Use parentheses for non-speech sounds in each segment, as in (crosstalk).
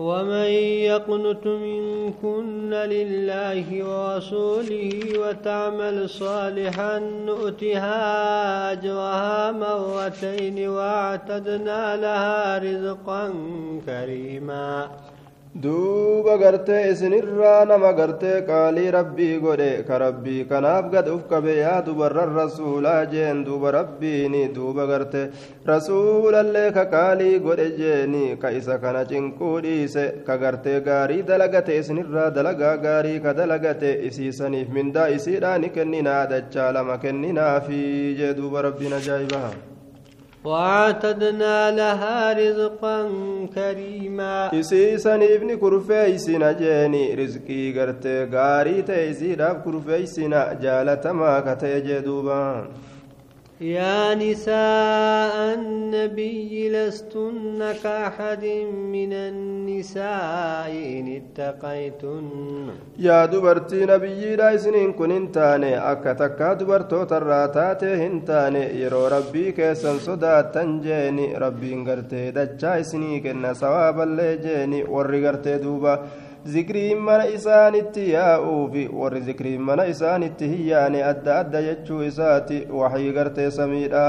ومن يقنت منكن لله ورسوله وتعمل صالحا نؤتها أجرها مرتين واعتدنا لها رزقا كريما duuba gartee isinirraa nama gartee qaalii rabbii godhe ka rabbii kanaaf gad uf qabe yaa dubarran rasuulaa jeen duuba rabbiini duuba gartee rasuulallee ka qaalii godhe jeeni ka isa kana cinquu dhiise ka gartee gaarii dalagate isinirraa dalagaa gaarii ka dalagate isiisaniif mindaa isiidhaa ni kenninaa dachaa lama kenninaafi jee duuba rabbiin ajaa'ibaha وأعتدنا لها رزقا كريما إسيسن ابن كرفيسنا جاني رزقي قرت قاري تيزيرا كرفيسنا جالتما كتيجدوبان يا نساء النبي لستن كأحد من النساء إن اتقيتن يا دبرتي نبي رايسنين كن أكا تكا دبرتو تراتاتي هنتاني يرو ربي كيسن صدا تنجيني ربي انغرتي دجايسني كنا سواب اللي جيني ورغرتي دوبا zikriin mana isaanitti yaa'uufi warri zikriin mana isaanitti yaa'ne adda adda jechuu isaati waxii garteessa miidha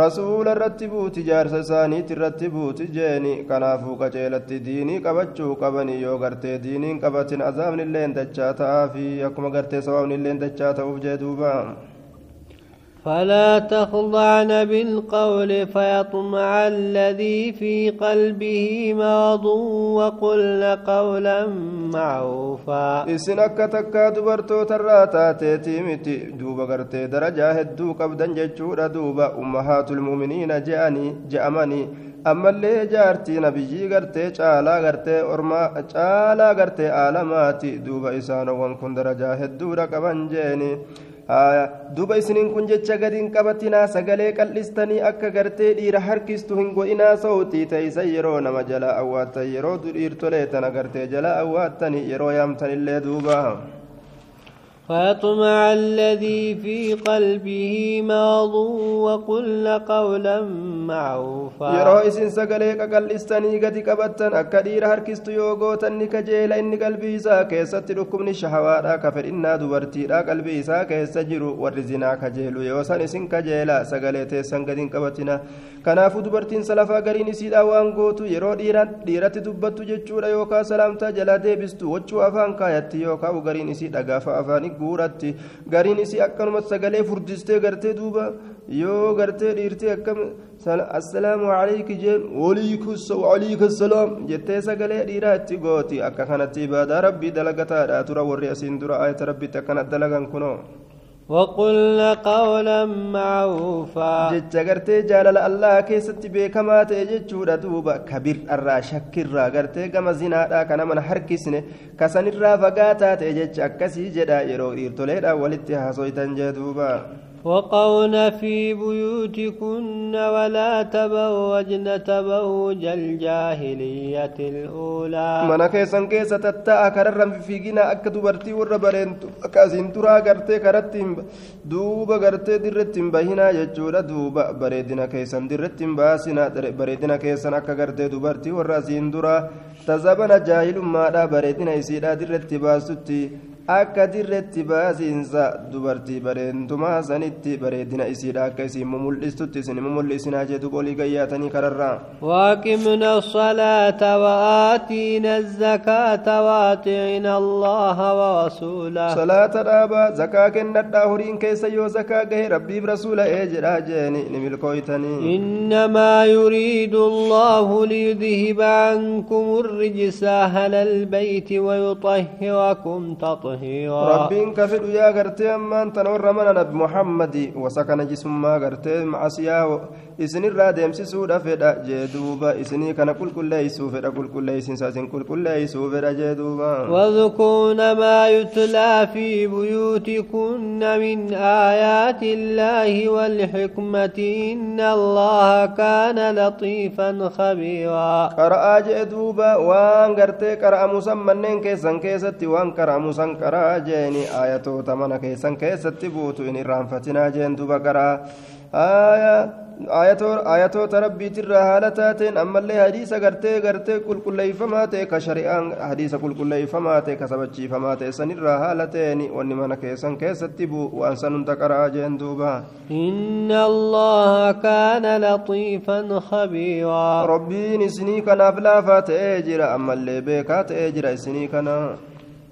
rasuula irratti buuti jaarsa isaaniiti irratti buuti jeeni kanaafuu qaceelatti diinii qabachuu qaban yoo gartee diiniin qabatin azaabni illeen dachaa ta'aafi akkuma gartee sawaabni illeen dachaa ta'uuf jee duuba فلا تخضعن بالقول فيطمع الذي في قلبه مرض وقلن قولا معروفا إسن أكا تكا دبرتو تراتا متي دوبا غرتي درجا هدو قبدا جتشورا دوبا أمهات المؤمنين جأني جأمني ammallee jaartii nabiyyi gartee caalaa gartee ormaa caalaa gartee aalamaati duuba isaanowwan kun darajaa hedduudha qaban jeeni duba isiniin kun jecha gadiin qabatinaa sagalee qal'istanii akka gartee dhiira harkistu hin go'inaa sautii teeysan yeroo nama jalaa awwaattan yeroo dhiirtolee tan agartee jalaa awwaattan yeroo yaamtanillee duuba فيطمع الذي في قلبه ماض وقل قولا معروفا يرو اسن سغلي قل استني قد كبت اكدير هركست يوغوت انك جيل ان قلبي ساك ستركم ركمن شهوادا كفر ان دبرتي دا قلبي ساك كيسجرو ورزنا كجيل يوسن اسن كجيلا سغلي تسن غدين قبتنا kanaafuu dubartiin salafaa gariin isiidha waan gootu yeroo dhiiratti dubbattu jechuudha yookaan salaamtaa jalaa deebistu wachuu afaan kaayatti yookaan gariin isiidha gaafa afaanii guuratti gariin isii akkanuma sagalee furdistee gartee duuba yoo gartee dhiirtee akkam assalaamu alayki jeen waliikus salaam jettee sagalee dhiiraa itti gooti akka kanatti ibaadaa rabbii dalagataadha tura warri asiin dura ayata rabbiitti akkana dalagan kunoo. وقلنا قولا معروفا جت غرتي جلال الله كيست بكما تججود دوبا كبير الرا شكر غرتي كما زنا دا كان من حركسنه كسن الرا فغاتا تجج اكسي جدا يرو يرتلدا ولتي حسويتن جدوبا waqoowwan fi buyyooti kun walaa tabba woo wajjin na tabba woo jaljaa mana keessan keessaa tattaa akka rarraan fiigina akka dubartii warra asiin duraa gartee karaatti hin ba'e gartee dirreetti hin baahina jechuudha duuba bareeddina keessan dirreetti hin baasinaa bareeddina keessan akka gartee dubartii warra asiin duraa tajaajila jaayilummaadha bareeddina isiidha dirreetti hin baasutti. akka dirretti baasiinsa dubartii bareentumaa sanitti bareedina isiidha akka isiin mumul'istutti isin mumul'isinaa jedhu qolii gayyaatanii kararraa waaqimna salaata wa'aatiina zakaata waaticina allaha warasuula salaata dhaabaa zakaa kennadhaa horiin keessa yoo zakaa gahe rabbiif rasuula ee jedha jeeni ni milkooytanii innamaa yuriidu allahu liyudhiba ankum الرجس أهل البيت ويطهركم تطهيرا ظهيرا ربين كفر يا غرتي أمان تنور من نبي وسكن جسم ما غرتي معصيا isinirraa deemsisuu fedha jee duuba isinii kana qulqulleeysuu fedha qulqulleeysinsa isin qulqulleeysuu fedha jee duuba wadkurna maa yutlaa fi buyuutikunna min aayaati illaahi waalxikmati inna allaha kaana laxiifan khabiiraa qara'aa jee waan gartee qara'amusan manneen keessan keessatti waan qara'amusan qara'aa jeeni aayatoota mana keessan keessatti buutu in irraanfatinaa jeen duuba qara'aa aaya ayatoota rabbiitirraa haala taateen ammallee hadiisa gartee gartee qulqulleeyfamaa ta'e ka shari'aan hadiisa qulqulleeyfamaa ta'e ka sabachiifamaa ta'e sanirraa haala ta'een wanni mana keessan keessatti buu waan san hunda qara'aa jeen duuba inna allaha kaana laxiifan khabiiraa rabbiin isinii kanaaf laafaa ta'ee jira ammallee beekaa ta'ee jira isinii kanaa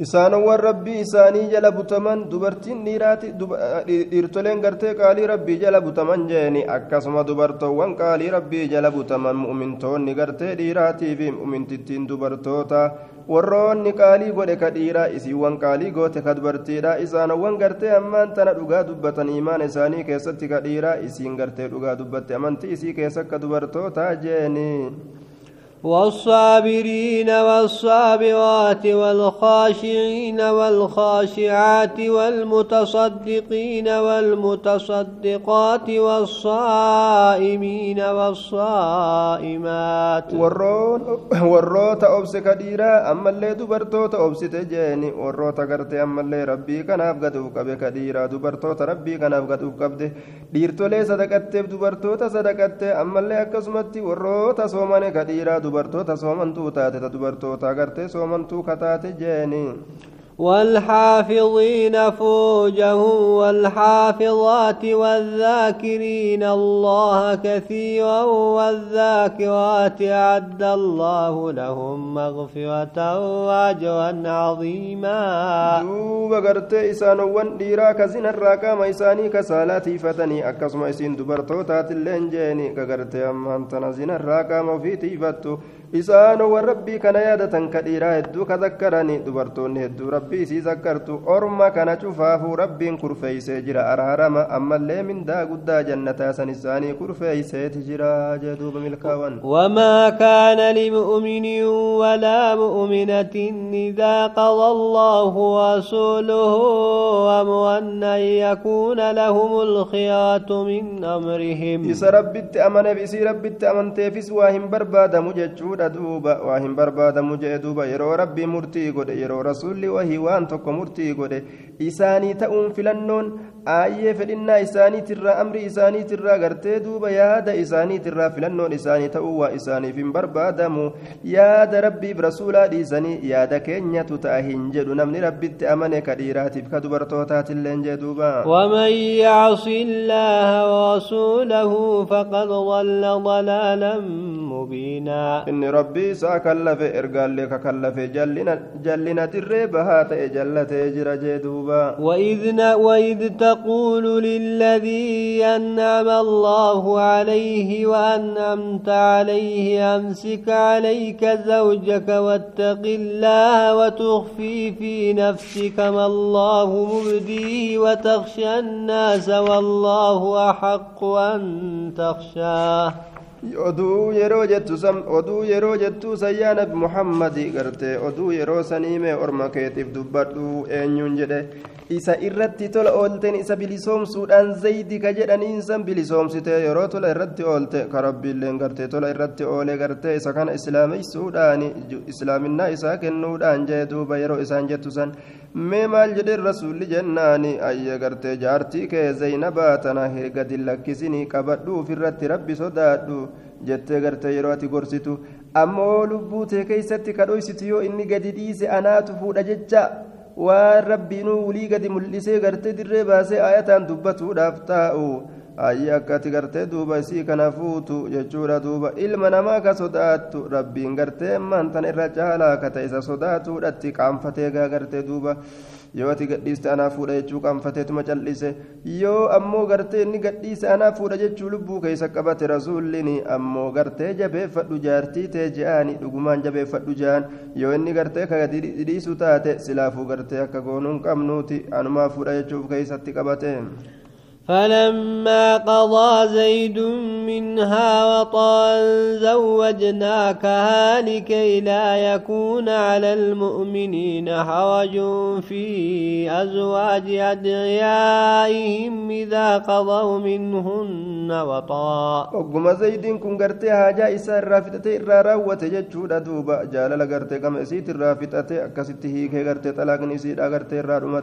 isaanowwan rabbii isaanii jala butaman dubartiin eh, dhiirtoleen gartee qaalii rabbii jala butaman jeeni akkasuma dubartoowwan qaalii rabbii jala butaman mu'mintoonni gartee dhiiraatii fi mu'mintittiin dubartoota warroonni qaalii godhe ka dhiiraa isiiwwan qaalii goote ka dubartiidha isaanowwan gartee ammaan tana dhugaa dubbatan imaan isaanii keessatti ka dhiiraa isiin gartee dhugaa dubbatte amantii isii keessa akka dubartootaa jeeni والصابرين والصابرات والخاشعين والخاشعات والمتصدقين والمتصدقات والصائمين والصائمات والروت أبس كديرا أما اللي دبرتوت أبس تجيني والروت قرت أما اللي ربي كان أبقدوك بكديرا دبرتوت ربي كان أبقدوك بده ديرتو لي صدقت دبرتوت صدقت أما اللي أكسمت والروت صومان كديرا dubartoota soomantuu taate ta dubartoota agartee soomantuu kataate jeeni والحافظين فوجهم والحافظات والذاكرين الله كثيرا والذاكرات أعد الله لهم مغفرة وأجرا عظيما دوب قرت إسان وان ديرا كزين الراكا ميساني كسالاتي فتني أكسم إسين دبرتو تاتي اللين جيني كغرت أمان تنزين الراكا مفيتي فتو isaan waan rabbii kana yaadatan ka dhiiraa hedduu ka zakkaranii dubartoonni hedduu rabbii isii zakkartu orma kana cufaafuu rabbiin kurfeeysee jira arharama ammallee mindaa guddaa jannataa san isaanii kurfeeyseeti jira jee duuba milkaawan wamaa kaana limu'minin walaa mu'minatin idaa qada allaahu rasuuluhu amran an yakuuna lahum alkhiyaatu min amrihim isa rabbitti amaneef isii rabbitti amanteefis waa hin barbaadamu jechuudha fudhadha duuba waa hin barbaadamu jee duuba yeroo rabbii murtii godhe yeroo rasuulli wahii waan tokko murtii godhe isaanii ta'uun filannoon aayee fedhinnaa isaaniitirraa amri isaaniitirraa gartee duuba yaada isaaniitirraa filannoon isaanii ta'uu waa isaaniif hin barbaadamu yaada rabbiif rasuulaa dhiisanii yaada keenyatu ta'a hin jedhu namni rabbitti amane ka dhiiraatiif ka dubartootaatilleen jee duuba waman yacsi illaaha warasuulahu faqad dalla dalaalan mubiinaa inni rabbii isaa kallafe ergaallee ka kallafe jallina dirree bahaa ta'e jallatee jira jee duuba وإذ تقول للذي أنعم الله عليه وأنعمت عليه أمسك عليك زوجك واتق الله وتخفي في نفسك ما الله مبديه وتخشى الناس والله أحق أن تخشاه oduu yeroo jettu san oduu yeroo jettu sayyaanab muhammadi garte oduu yeroo san hime orma keetiif dubbadhu eenyuun jedhe isa irratti tola oolteen isa bilisoomsuudhaan zaydi ka jedhanii insan bilisoomsite yeroo tola irratti oolte ka rabbiilleen gartee tola irratti oolee gartee isa kana islaameysuudhaan islaaminaa isaa kennuudhaan jee duuba yeroo isaan jettu san mee maal jedhen rasuulli jennaan ayya gartee jaartii kee zaynabaa tana hirga qabadhuuf irratti rabbi sodaadhu jettee gartee yeroo ati gorsitu ammoo lubbuu tee keeysatti kadhoysitu yoo inni gadi dhiise anaatu fuudha jecha waan rabbiinuu wulii gadi mul'isee gartee dirree baasee ayataan dubbatuudhaaf taa'u ayyi akkati gartee duuba isii kana fuutu jechuudha duuba ilma namaa ka sodaatu rabbiin gartee maantan irra caalaa ka isa sodaatuudhatti qaanfatee gaa gartee duuba. yoo ati gadhiiste anaa fuudha jechuu qaanfateetuma cal'ise yoo ammoo gartee inni gadhiise anaa fuudha jechuu lubbuu keessa qabate rasuulliin ammoo gartee jabeeffadhu jaartii tee je'aani dhugumaan jabeeffadhu je'an yoo inni gartee kaga dhidhiisu taate silaafuu gartee akka goonuun qabnuuti anumaa fuudha jechuuf keessatti qabate. فلما قضى زيد منها وطا زوجناكها لكي لا يكون على المؤمنين حرج في أزواج أدعيائهم إذا قضوا منهن وطا وقم زيد كن قرتي هاجا إسا الرافتة إرا روة جتشود أدوبا جال لقرتي كم إسيت الرافتة أكسته كي قرتي طلاق نسيت أقرتي إرا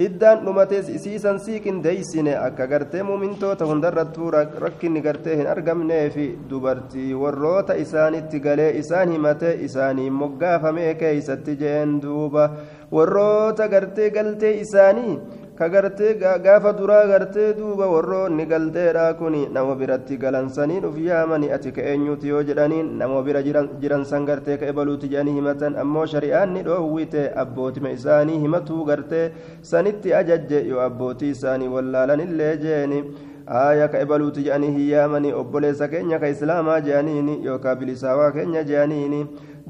إدان رمتي إسيسا سيكن ديسين أكسته ka gartee muumintoota hundarrattuu rakkinni gartee hin argamnee fi dubartii warroota isaanitti galee isaan himatee isaanii moggaafamee keeysatti jeen duuba warroota gartee galtee isaanii kagartee gaafa duraa gartee duuba warroonni galteedha kun nama biratti galansanii dhufi yaamani ati ka eenyuuti yoo jedhaniin nama bira jiran san gartee ka ebaluuti jedhanii himatan ammoo shari'aan ni dhoowwite abbootima isaanii himatuu gartee sanitti ajajje yoo abbootii isaanii wallaalanillee jeeni aaya ka ebaluuti jedhanii hiyyaamani obboleessa keenya ka islaamaa jedhaniini yookaa bilisaawaa keenya jedhaniini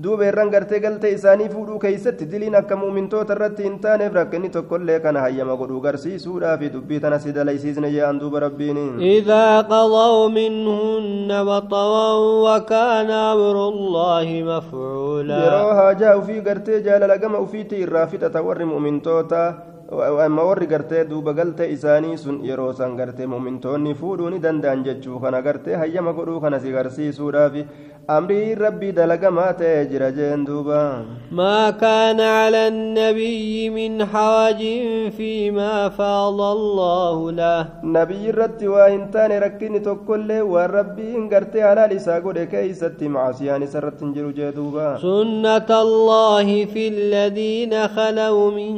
duuba irraan gartee galtee isaanii fuudhuu keessatti diliin akka muumintoota irratti hin taaneef rakkinni tokkollee kana hayyama godhuu garsiisuudhaa fi dubbii tana si dalaysiisne je'an duuba rabbiin idaa qadaw minhunna waxawan wakaana amrullaahi mafcuula yeroo haajaa ufii gartee jaalala gama ufiitti irraa fixata warri muumintoota amma warri gartee duuba galtee isaanii sun yeroo san gartee mumintoonni fuudhuu ni danda'an jechuu kana gartee hayyama godhuu kanas garsiisuudhaaf أمري ربي دلق ما تجر جندوبا ما كان على النبي من حرج فيما فاض الله له نبي رتي وإنتان ركني تكل وربي انقرتي على لساقود كيستي معصيان سرت جرو جدوبا سنة الله في الذين خلوا من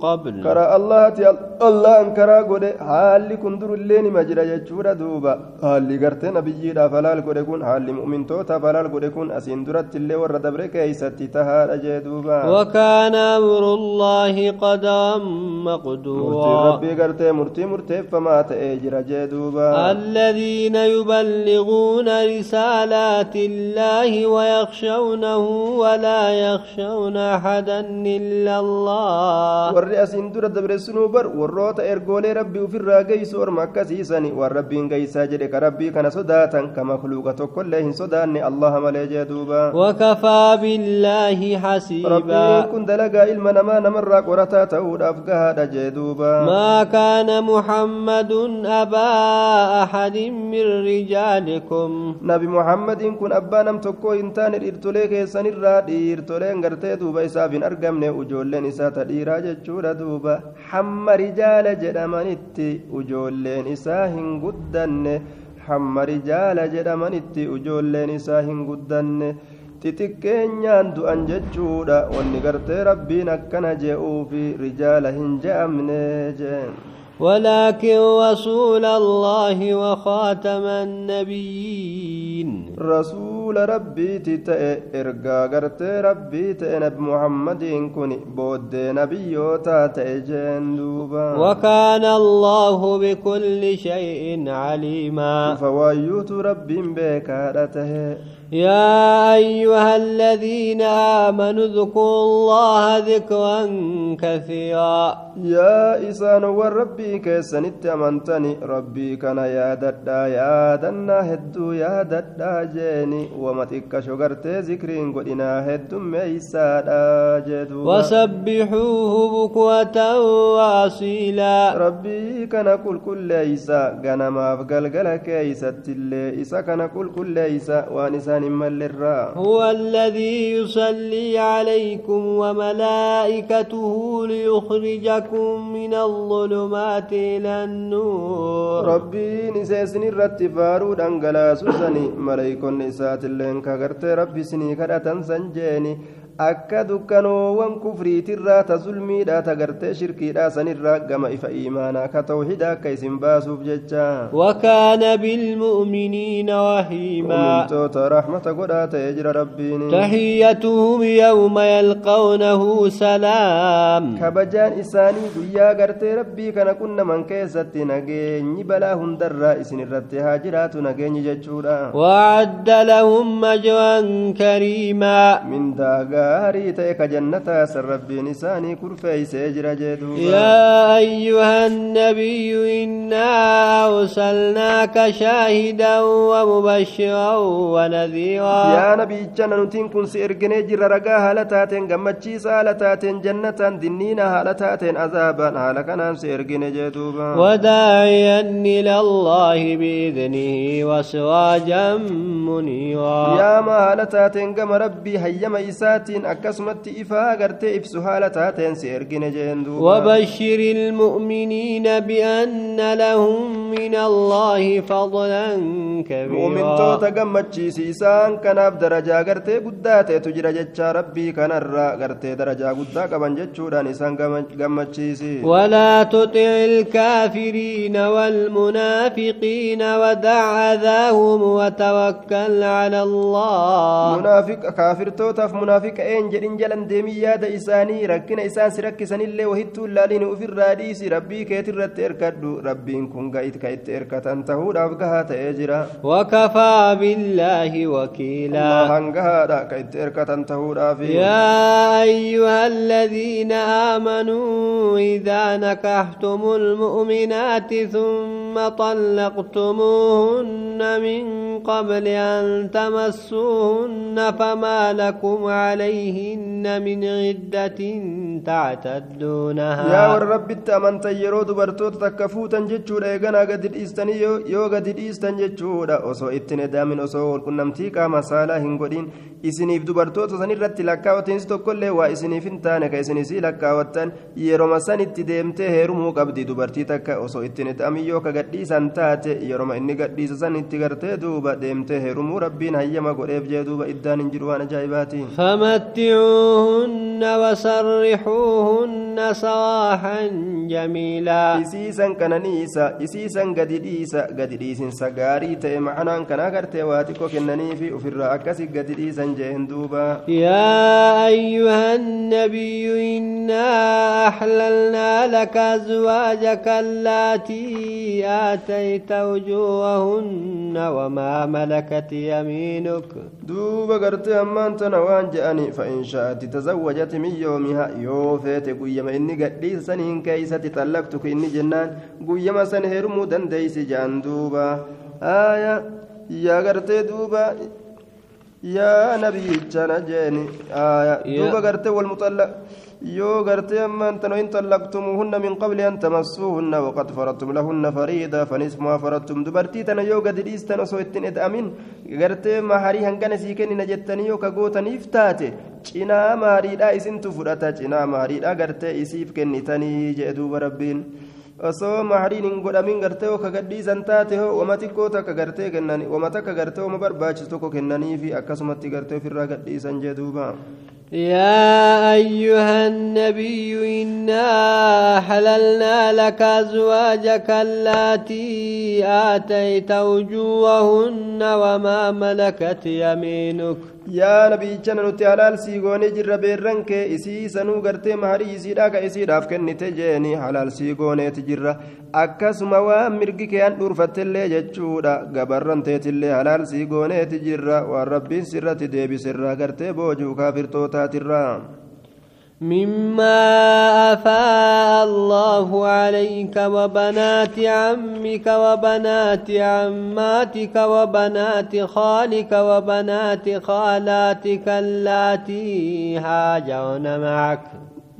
قبل karaa allahati allah karaa godhe haalli kun durillee nima jira jechuudha duuba haalli gartee nabiyyiidhaaf halaal godhe kun haalli mu'mintootaaf halaal godhe kun asiin duratti illee warra dabre keeysatti tahaadha jee duuba wakaana amrullaahi qadaam maqduuraa rabbii gartee murtii murteeffamaa ta'ee jira jee duuba alladiina yuballighuuna risaalaati illaahi wayakhshawnahu walaa yakhshawna ahadan illa allah warri asiin dura dabaressinu bar warroota ergoolee rabbii ofirraa geeysu orma akkasiisani waan rabbiin geeysaa jedhe ka rabbii kana sodaatan ka makluuqa tokkollee hin sodaanne allaha malee jee duuba wakafaa billaahi hasiiba rabbiin kun dalagaa ilma namaa namarraa qorataa ta'uudhaaf gahaadha jee duuba maa kaana muhammadun abaa ahadin min rijaalikum nabi muhammadin kun abbaa nam tokko hin taane dhiirtolee keessanirraa dhiirtoleen gartee duuba isaaf hin argamne ijoolleen isaa ta dhiiraa jechuudha duuba duuba hamma rijaala jedhamanitti ujoolleen isaa hin guddanne hamma rijaala jedhamanitti ujoolleen isaa hin guddanne xixiqqeenyaan du'an jechuudha wanni gartee rabbiin akkana je'uufi rijaala hin je'amne jeen ولكن رسول الله وخاتم النبيين رسول ربي تتأ إرقا قرت ربي تأنب محمد كن بود نبيوتا تأجين دوبا وكان الله بكل شيء عليما فوايوت رب بكارته يا أيها الذين آمنوا اذكروا الله ذكرا كثيرا يا إسان والربي كيسن اتمنتني ربي كان يا ددا يا دنا هدو يا ددا جيني ومتك شغرت ذكرين قدنا هدو ميسا جدو وسبحوه بكوة وأصيلا ربي كان كل كل ليس غنما فقلقل كيسة اللي إسا كان كل كل ليس وانسان هو الذي يصلي عليكم وملائكته ليخرجكم من الظلمات إلى النور ربي نسيسني الرتفارو دنقلا سوسني ملائكون نسات اللين كغرت ربي سني كرة سنجيني akka dukkanoowwan kufriitirraa ta zulmiidha ta gartee shirkiidha sanirraa gama ifa iimaanaa ka tawhida akka isin baasuuf jecha wakaana bilmu'miniina wahiimaumtoota rahmata godhaa ta'e jira rabbiin tahiyyatuhum yawma yalqawnahu salaam kabajaan isaanii guyyaa gartee rabbii kana qunnaman keessatti nageenyi balaa hundarraa isin irratti haa jiraatu nageenyi jechuudha waadda lahum ajwan kariimaa min daagaa haarii ta'e ka jannataa san rabbiin isaanii kurfeeysee jira jeeduuba yaa ayyuha annabiyyu innaa awsalnaaka shaahidan wa mubashiran wa nadhiiraa yaa nabiyichana nutiin kun si erginee jirra ragaa haala taateen gammachiisa haala taateen jannataan dinniina haala taateen azaaban haala kanaan si ergine jeeduuba وداعيا إلى الله بإذنه وسراجا منيرا يا ما هالتاتين قم ربي هيما إساتي أكسمت إفا قرت إبسو حالتها تنسي وبشر المؤمنين بأن لهم من الله فضلا كبيرا مؤمن تو تقمت سيسان كناف درجة قرت قدات تجرى جتشا ربي كان الرا قرت درجة قدا قبن جتشورا نسان قمت ولا تطع الكافرين والمنافقين ودع ذاهم وتوكل على الله منافق كافر توتف منافق ta'een jedhin jalan deemii yaada isaanii rakkina isaan si rakkisanillee wahittuu ilaaliin ofirraa dhiisi rabbii keetirratti erkadhu rabbiin kun ka itti erkatan tahuudhaaf gahaa ta'ee jira wakafaa billaahi wakiilaa hangahaadha ka itti erkatan tahuudhaaf yaa ayyuha aladiina aamanuu idaa nakahtumu lmu'minaati ثم ثم طلقتموهن من قبل أن تمسوهن فما لكم عليهن من عدة تعتدونها يا رب التامن تيرو دبرتو تكفو تنجتشو لأيقنا قد الإستاني يو, قد الإستان جتشو أسو إتنى دامن أسو والكنا متيكا مسالة هنقودين إسني في دبرتو تساني رت لكا وتنزتو كله وإسني في انتانك إسني سي لكا وطن يرو مساني تديمته هرمو قبدي دبرتي تكا أسو إتنى دامن يو gadhiisan taate yeroma inni gadhiisa san itti gartee duuba deemtee herumuu rabbiin hayyama godheef jee duuba iddaan hin jiru waan ajaa'ibaati famatticuuhunna wasarrixuuhunna saraaxan jamiilaa isiisan kananiisa isiisan gadi dhiisa gadi dhiisinsa gaarii ta'e macanaan kanaa gartee waa xiqqoo kennaniifi ufirraa akkasi gadi dhiisan jeen duuba yaa ayyuha annabiyyu innaa أحللنا لك أزواجك اللاتي yattai gartee ammaan tana waan maama la katiya tazawajati miyyoomiha yoo feete guyyama inni gadhiisa tazawwajatti miyoomi ha yooffete inni jennaan guyyama talaktukuu inni jennaan jaan duuba dandeesi yaa gartee duuba. yaa nabiyyichana jeeni duuba gartee wal muxallaq yoo gartee ammaan tanoo hin xallaktumuhunna min qabli an tamassuuhunna waqad faradtum lahunna fariida fanismaa faradtum dubartii tana yoo gadi dhiistan osoo ittiin ed'amin gartee maharii hangana sii kennina jettanii yoo ka gootaniif taate cinaa maariidhaa isintu fudhata cinaa maariidhaa gartee isiif kennitanii jee duuba rabbiin osoo mahariin hin godhamin gartee ka gadhiisan taate hoo wama xiqqoo takka gartee kennan wama takka gartee wama barbaachisu tokko kennaniifi akkasumatti gartee ofirraa gadhiisan jee duuba يا أيها النبي إنا حللنا لك أزواجك اللاتي آتيت وجوهن وما ملكت يمينك yaa nabiichana nuti halaal sii goonee jirra beerran kee isii sanuu gartee maharii isiidhaa ka isiidhaaf kennite jeeni halaal sii gooneeti jirra akkasuma waan mirgi kee an illee jechuudha gabarran teetillee halaal sii gooneeti jirra waan rabbiin sirratti deebiserraa gartee boojuu kaafirtootaatirraa مما أفاء الله عليك وبنات عمك وبنات عماتك وبنات خالك وبنات خالاتك اللاتي هاجرن معك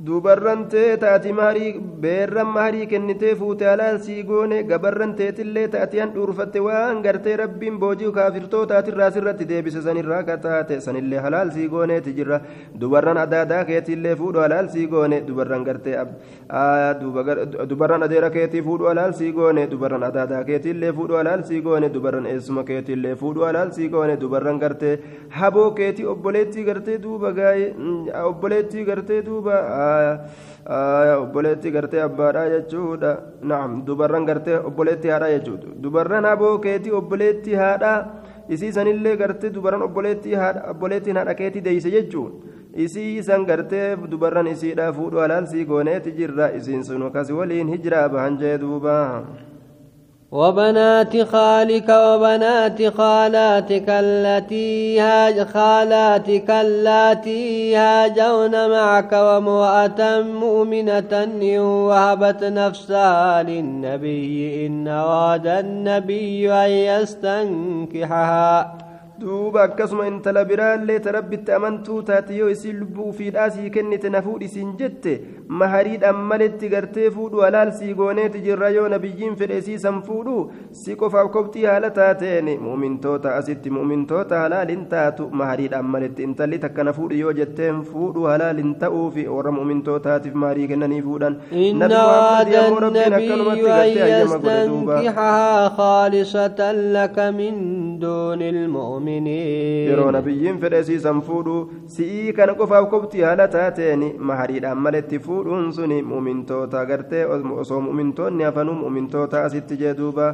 duubarran tee taati maarii beerran maarii kennitee fuute alaal sii goone gabarran teetillee taati an dhuurfatte waan gartee rabbiin boojii kaafirtootaatirraa sirratti deebise sanirraa kataate sanillee halaal sii gooneeti jirra dubarran adaadaa keetiillee fuudhu alaal sii goone dubarran gartee dubarran adeera keetii fuudhu alaal sii goone dubarran adaadaa keetiillee fuudhu alaal sii goone dubarran eessuma keetiillee fuudhu alaal sii goone dubarran gartee haboo keetii obboleettii gartee duuba gaa'ee obboleettii gartee duuba. obboleetti gartee abbaadhaa jechuudha naam dubarran gartee obboleetti haadhaa jechuudha dubarran aboo keetii obboleetti haadhaa isii sanillee gartee dubarran obboleetti obboleettiin haadha keetii deeyse jechuudha isii isan gartee dubarran isiidhaa fuudhu alaalsii gooneeti jirra isiin sun akkasii waliin hijiraa bahan jee duubaa. وبنات خالك وبنات خالاتك التي هاج خالاتك التي هاجون معك وامرأة مؤمنة إن وهبت نفسها للنبي إن أراد النبي أن يستنكحها دوبا كسم إن تلبران لي تربي تأمنتو تاتيو يسلبو في الآسي كنت نفوري سنجت mahariidhaan maletti gartee fuudhu alaal sii gooneeti jirra yoo nabiyyiin fedhe siisan fuudhu si qofaaf kobxii haala taateen muumintoota asitti muumintoota halaaliin taatu mahariidhaan maletti intalli takkana fuudhu yoo jetteen fuudhu halaaliin ta'uuf warra muumintootaatiif maharii kennanii fuudhan yeroo nabiyyiin fedhe siisan fuudhu si'ii kana qofaaf kobxii haala taateen mahariidhaan maletti fuudhu fuudhuun suni mu'mintoota gartee osoo mu'mintoonni hafanuu mu'mintoota asitti jee duuba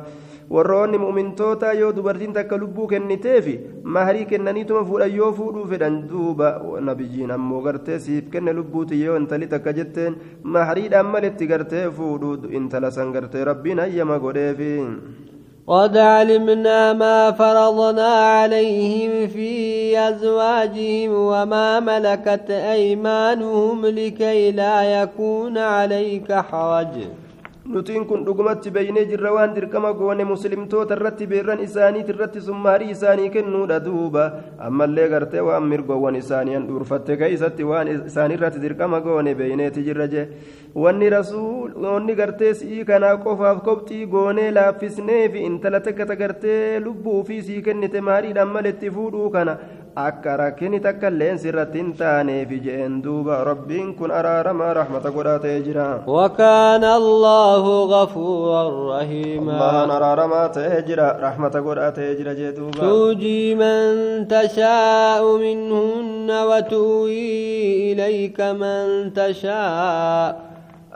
warroonni mu'mintoota yoo dubartiin takka lubbuu kenniteefi maharii kennaniituma fuudhan yoo fuudhuu fedhan duuba nabiyyiin ammoo gartee siif kenne lubbuuti yoo intali takka jetteen mahariidhaan maletti gartee fuudhuu intala san gartee rabbiin hayyama godheefi قد علمنا ما فرضنا عليهم في أزواجهم وما ملكت أيمانهم لكي لا يكون عليك حرج nutiin kun dhugumatti beeynee jirra waan dirqama goone muslimtoota irratti beerran isaaniit irratti summaarii isaanii kennuu duuba ammallee gartee waan mirgoowwan isaanii an dhuurfatte keeysatti waan isaanii irratti dirqama goone beeyneeti jirra jee wanni gartee si'ii kanaa qofaaf kopxii goonee laaffisneefi intala takka ta gartee lubbuu ufii sii kennite maaliidhaan maletti fuudhuu kana akka rakkini takka illeen sirratti hin taaneefi jeen duuba rabbiin kun araaramaa rahmata godhaa ta'ee jira wakaana allaahu gafuuran rahiimaan araaramaa ta'ee jira rahmata godhaa ta'ee jira jee duuba tuujii man tashaa'u minhunna watu'ii ilayka man tashaa'u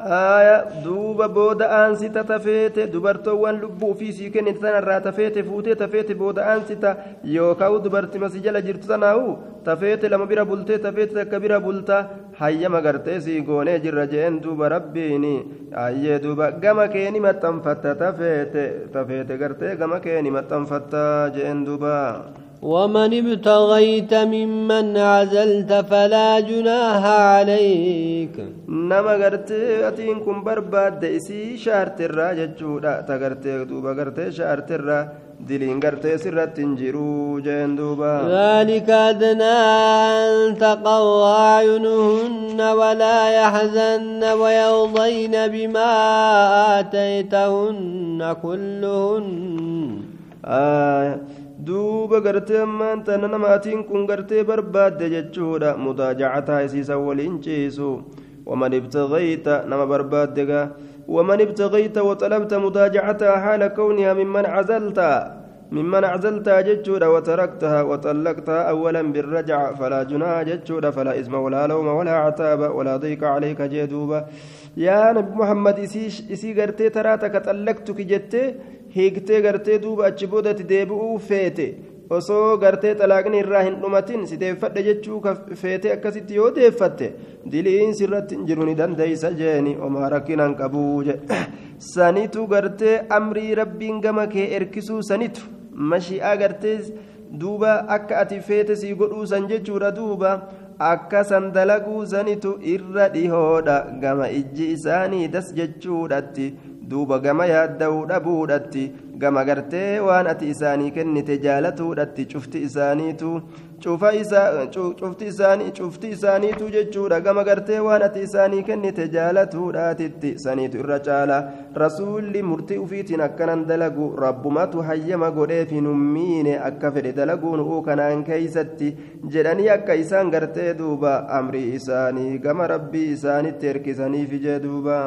aaya duuba booda aansi tafeete dubartoowwan lubbuu ofii sii kennite tanarraa tafeete fuutee tafeete booda aansita yookaan dubartima si jala jirtu tanaa'u tafeete lama bira bultee tafeete takka bira bulta hayyama gartee sii goonee jirra jeen duuba rabbiini ayyee duuba gama keeni maxxanfatta tafeete tafeete gartee gama keeni maxxanfatta jeen duuba ومن ابتغيت ممن عزلت فلا جناح عليك نما غرتي اتين كن برباد اسي شارت الراججودا تغرتي دوبا غرتي شارت الراججودا دلين قرتي سرت جرو جين دوبا ذلك أدنى أن تقوى أعينهن ولا يحزن ويرضين بما آتيتهن كلهن آه duuba gartee ammaan tana namaatiin kun gartee barbaadde jechuudha mudaajacataa isiisan waliin ciisu waman ibtagayta nama barbaaddegaa ومن ابتغيت وطلبت مداجعتها حال كونها ممن عزلت ممن عزلتها جتشورا وتركتها وطلقتها أولا بالرجع فلا جناها جتشورا فلا إثم ولا لوم ولا عتاب ولا ضيق عليك جدوبا يا نبي محمد إسيش إسي قرتي تراتك طلقتك جتي هيكتي قرتي دوبا أتشبودة ديبؤ فيتي osoo gartee xalaaqni irraa hin dhumatin si deeffadhe jechuu feete akkasitti yoo deeffatte diliinsi irratti hin jiru ni dandeeysa jeeni omaa rakkinaan qabuu je (clears throat) sanitu gartee amrii rabbiin gama kee erkisuu sanitu mashi'aa gartee duuba akka ati feete sii godhuusan jechuudha duuba akka san dalaguu sanitu irra dhihoodha gama ijji isaanii das jechuudhatti duuba gama yaadda'uu dhabuudhatti gama gartee waan ati isaanii kennite jaalatuudhatti cufti isaaniitu cufti isaanii cufti isaaniitu jechuudha gama gartee waan ati isaanii kennite jaalatuudhaatitti saniitu irra caala rasuulli murtii ufiitiin akkanan dalagu rabbumatu hayyama godheef hin hummiine akka fedhe dalaguun uu kanaan keeysatti jedhanii akka isaan gartee duuba amrii isaanii gama rabbii isaanitti erkisaniif ijee duuba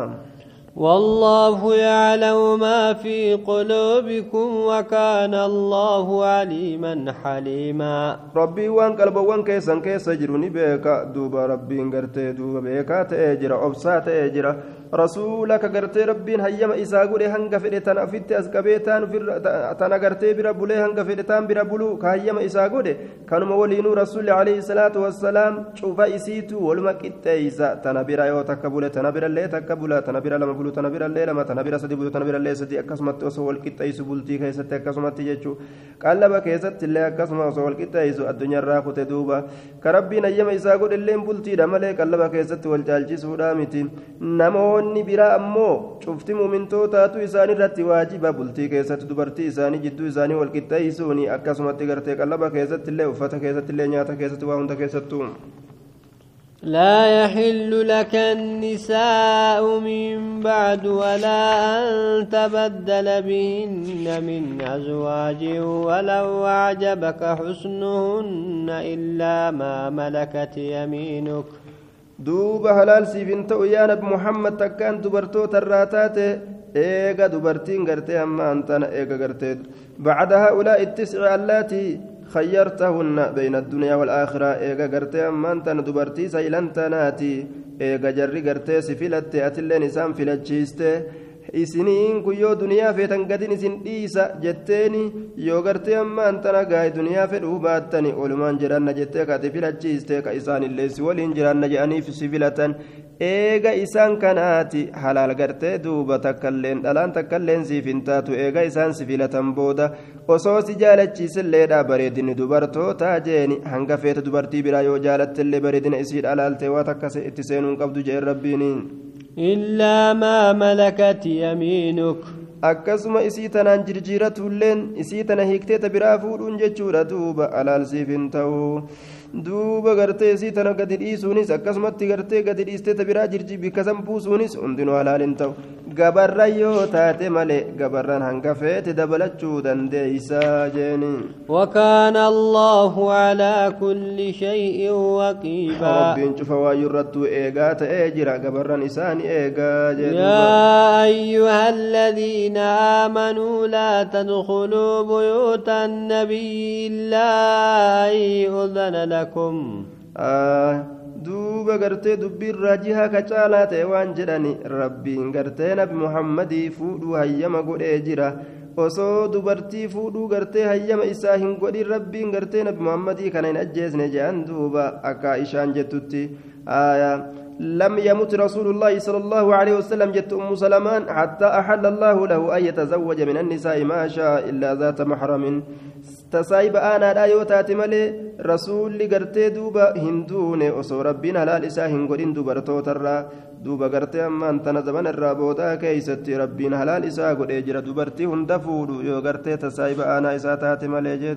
والله يعلم ما في قلوبكم وكان الله عليما حليما ربي وان قلب وان كيسا كيسا جروني بيكا دوبا ربي انقرتي دوبا بيكا تأجر أبسا تأجر rasuulaka gartee rabbiin hayyama isaa godhe hanga fedhe tan afitti as qabee tan agartee bira bulee hanga fedhe tan bira buluu ka hayyama isaa godhe kanuma waliinuu rasuulli alayhi salaatu wassalaam cufa isiitu waluma qixxeeysa tana bira yoo takka bule tana birallee takka bula tana bira lama bulu tana birallee lama tana bira sadi bulu tana birallee sadi akkasumatti osoo wal qixxeeysu bultii keessatti akkasumatti jechuu qallaba keessatti illee akkasuma osoo wal qixxeeysu addunyaarraa kute duuba ka rabbiin hayyama isaa godhe illeen bultiidha malee qallaba keessatti wal caalchisuudha miti namoo namoonni biraa ammoo cufti muumintootaatu isaan irratti waajiba bultii keessatti dubartii isaanii jidduu isaanii walqixxeeysuuni akkasumatti gartee qallaba keessatti illee uffata keessatti illee nyaata keessatti waa hunda keessattu لا يحل لك النساء من بعد ولا أن تبدل بهن من أزواج ولو أعجبك حسنهن إلا ما ملكت يمينك duuba halaal siif hin ta'u yaa nabi muhammad takkaan dubartoota irraa taate eega dubartiin gartee amma antana eega gartee bacda haa'ulaa'i tisci allaatii khayyartahunna bayna addunyaa waalaakiraa eega gartee ammaantana dubartii saylan tanaati eega jarri gartee si filatte atilleen isaan filachiiste isiniin kun yoo duniyaa feetan gadin isin dhiisa jetteen yoo gartee ammaan tana gaa'e duniyaa fedhuu baattani olumaan jedhanna jettee kati filachiiste ka isaanillee si waliin jiraanna eega isaan kanaati halaal gartee duuba dhalaan takkailleen siif hin eega booda osoo si dubartootaa jeeni hanga feeta dubartii biraa yoo jaalattellee bareedina isii alaalte waa takka itti seenuun qabdu jeen illaama maa malakati yamiinuk akkasuma isii tanaan jirjiiratuilleen isii tana hiikteeta biraa fuudhuun jechuudha duuba alaalsiif hin ta'u duuba gartee isii tana gadi dhiisuunis akkasumatti gartee gadi dhiisteeta biraa jirji bikkasan buusuunis hundinuu alaal hin ta'u gabarra yoo taate malee gabarran hangafeete dabalachuu dandeeysaa jeeni wakaana allaahu calaa kulli shayin waqiibaa rabbiin cufa waayu irrattuu eegaa ta'ee jira gabarran isaani eegaa jeyaa ayyuha aladiina aamanuu laa tadkuluu buyuuta annabiyyi illaa an udana lakum duuba gartee dubbiin jihaa ka caalaa ta'e waan jedhani rabbiin gartee nabi muhammadii fuudhuu hayyama godhee jira osoo dubartii fuudhu gartee hayyama isaa hin godhi rabbiin gartee nabi muhammadii kana hin ajjeesne jedhan duuba akka ishaan jettutti aayaa لم يمت رسول الله صلى الله عليه وسلم جت أم سلمان حتى أحل الله له أن يتزوج من النساء ما شاء إلا ذات محرم تسايب أنا لا يوتات ملي رسول لقرتي دوبا هندون أسو ربنا لا لسا هنقرين دوبا رتوترا دوبا قرتي أما أنت نزبن الرابوتا كيستي ربنا لا لسا قد إجرى دوبرتي هندفور يو قرتي تسايب أنا إساتات ملي جي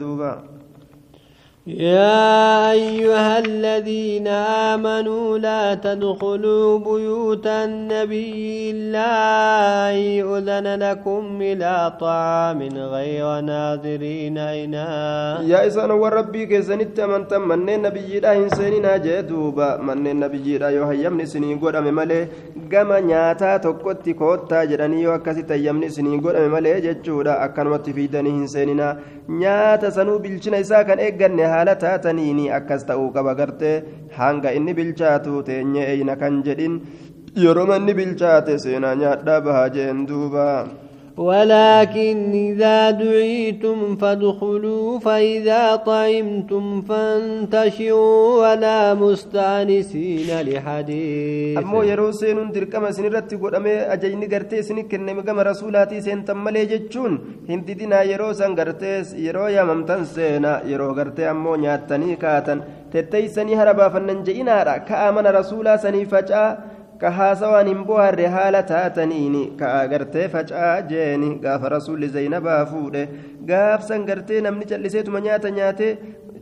يا أيها الذين آمنوا لا تدخلوا بيوت النبي إلا أن يؤذن لكم إلى طعام غير ناظرين إنا يا إسان وربي كيسان التمن تمنى النبي لا إنسانين أجدوبا من النبي لا يهيمني سنين قد مملي قم نياتا تقوتي كوتا تاجراني وكسي تيمني سنين قد مملي ججودا أكان واتفيدني إنسانين نياتا سنو بلشنا إساكن إغنها haala taataniini akkas ta'uu qaba gartee hanga inni bilchaatu teenye eyna kan jedhin yeroo manni bilchaate seenaa nyaadhaa bahaa jeen duubaa ولكن إذا دعيتم فادخلوا فإذا طعمتم فانتشروا ولا مستأنسين لحديث أمو يروسين دركم سنرتي قول أمي أجيني قرتي سنكن مقام رسولاتي سنتم ملي جتشون هنددنا يروسا قرتيس يرو ممتن سينا يرو قرتي أمو نياتني كاتن تتيسني هربا فننجئنا را كآمن رسولا سني فجأة ka haasawaan hin buharre haala taataniini ka agartee faca'aa jeeni gaafa rasuulli zaynabaa fuudhe gaafsan gartee namni calliseetuma nyaata nyaatee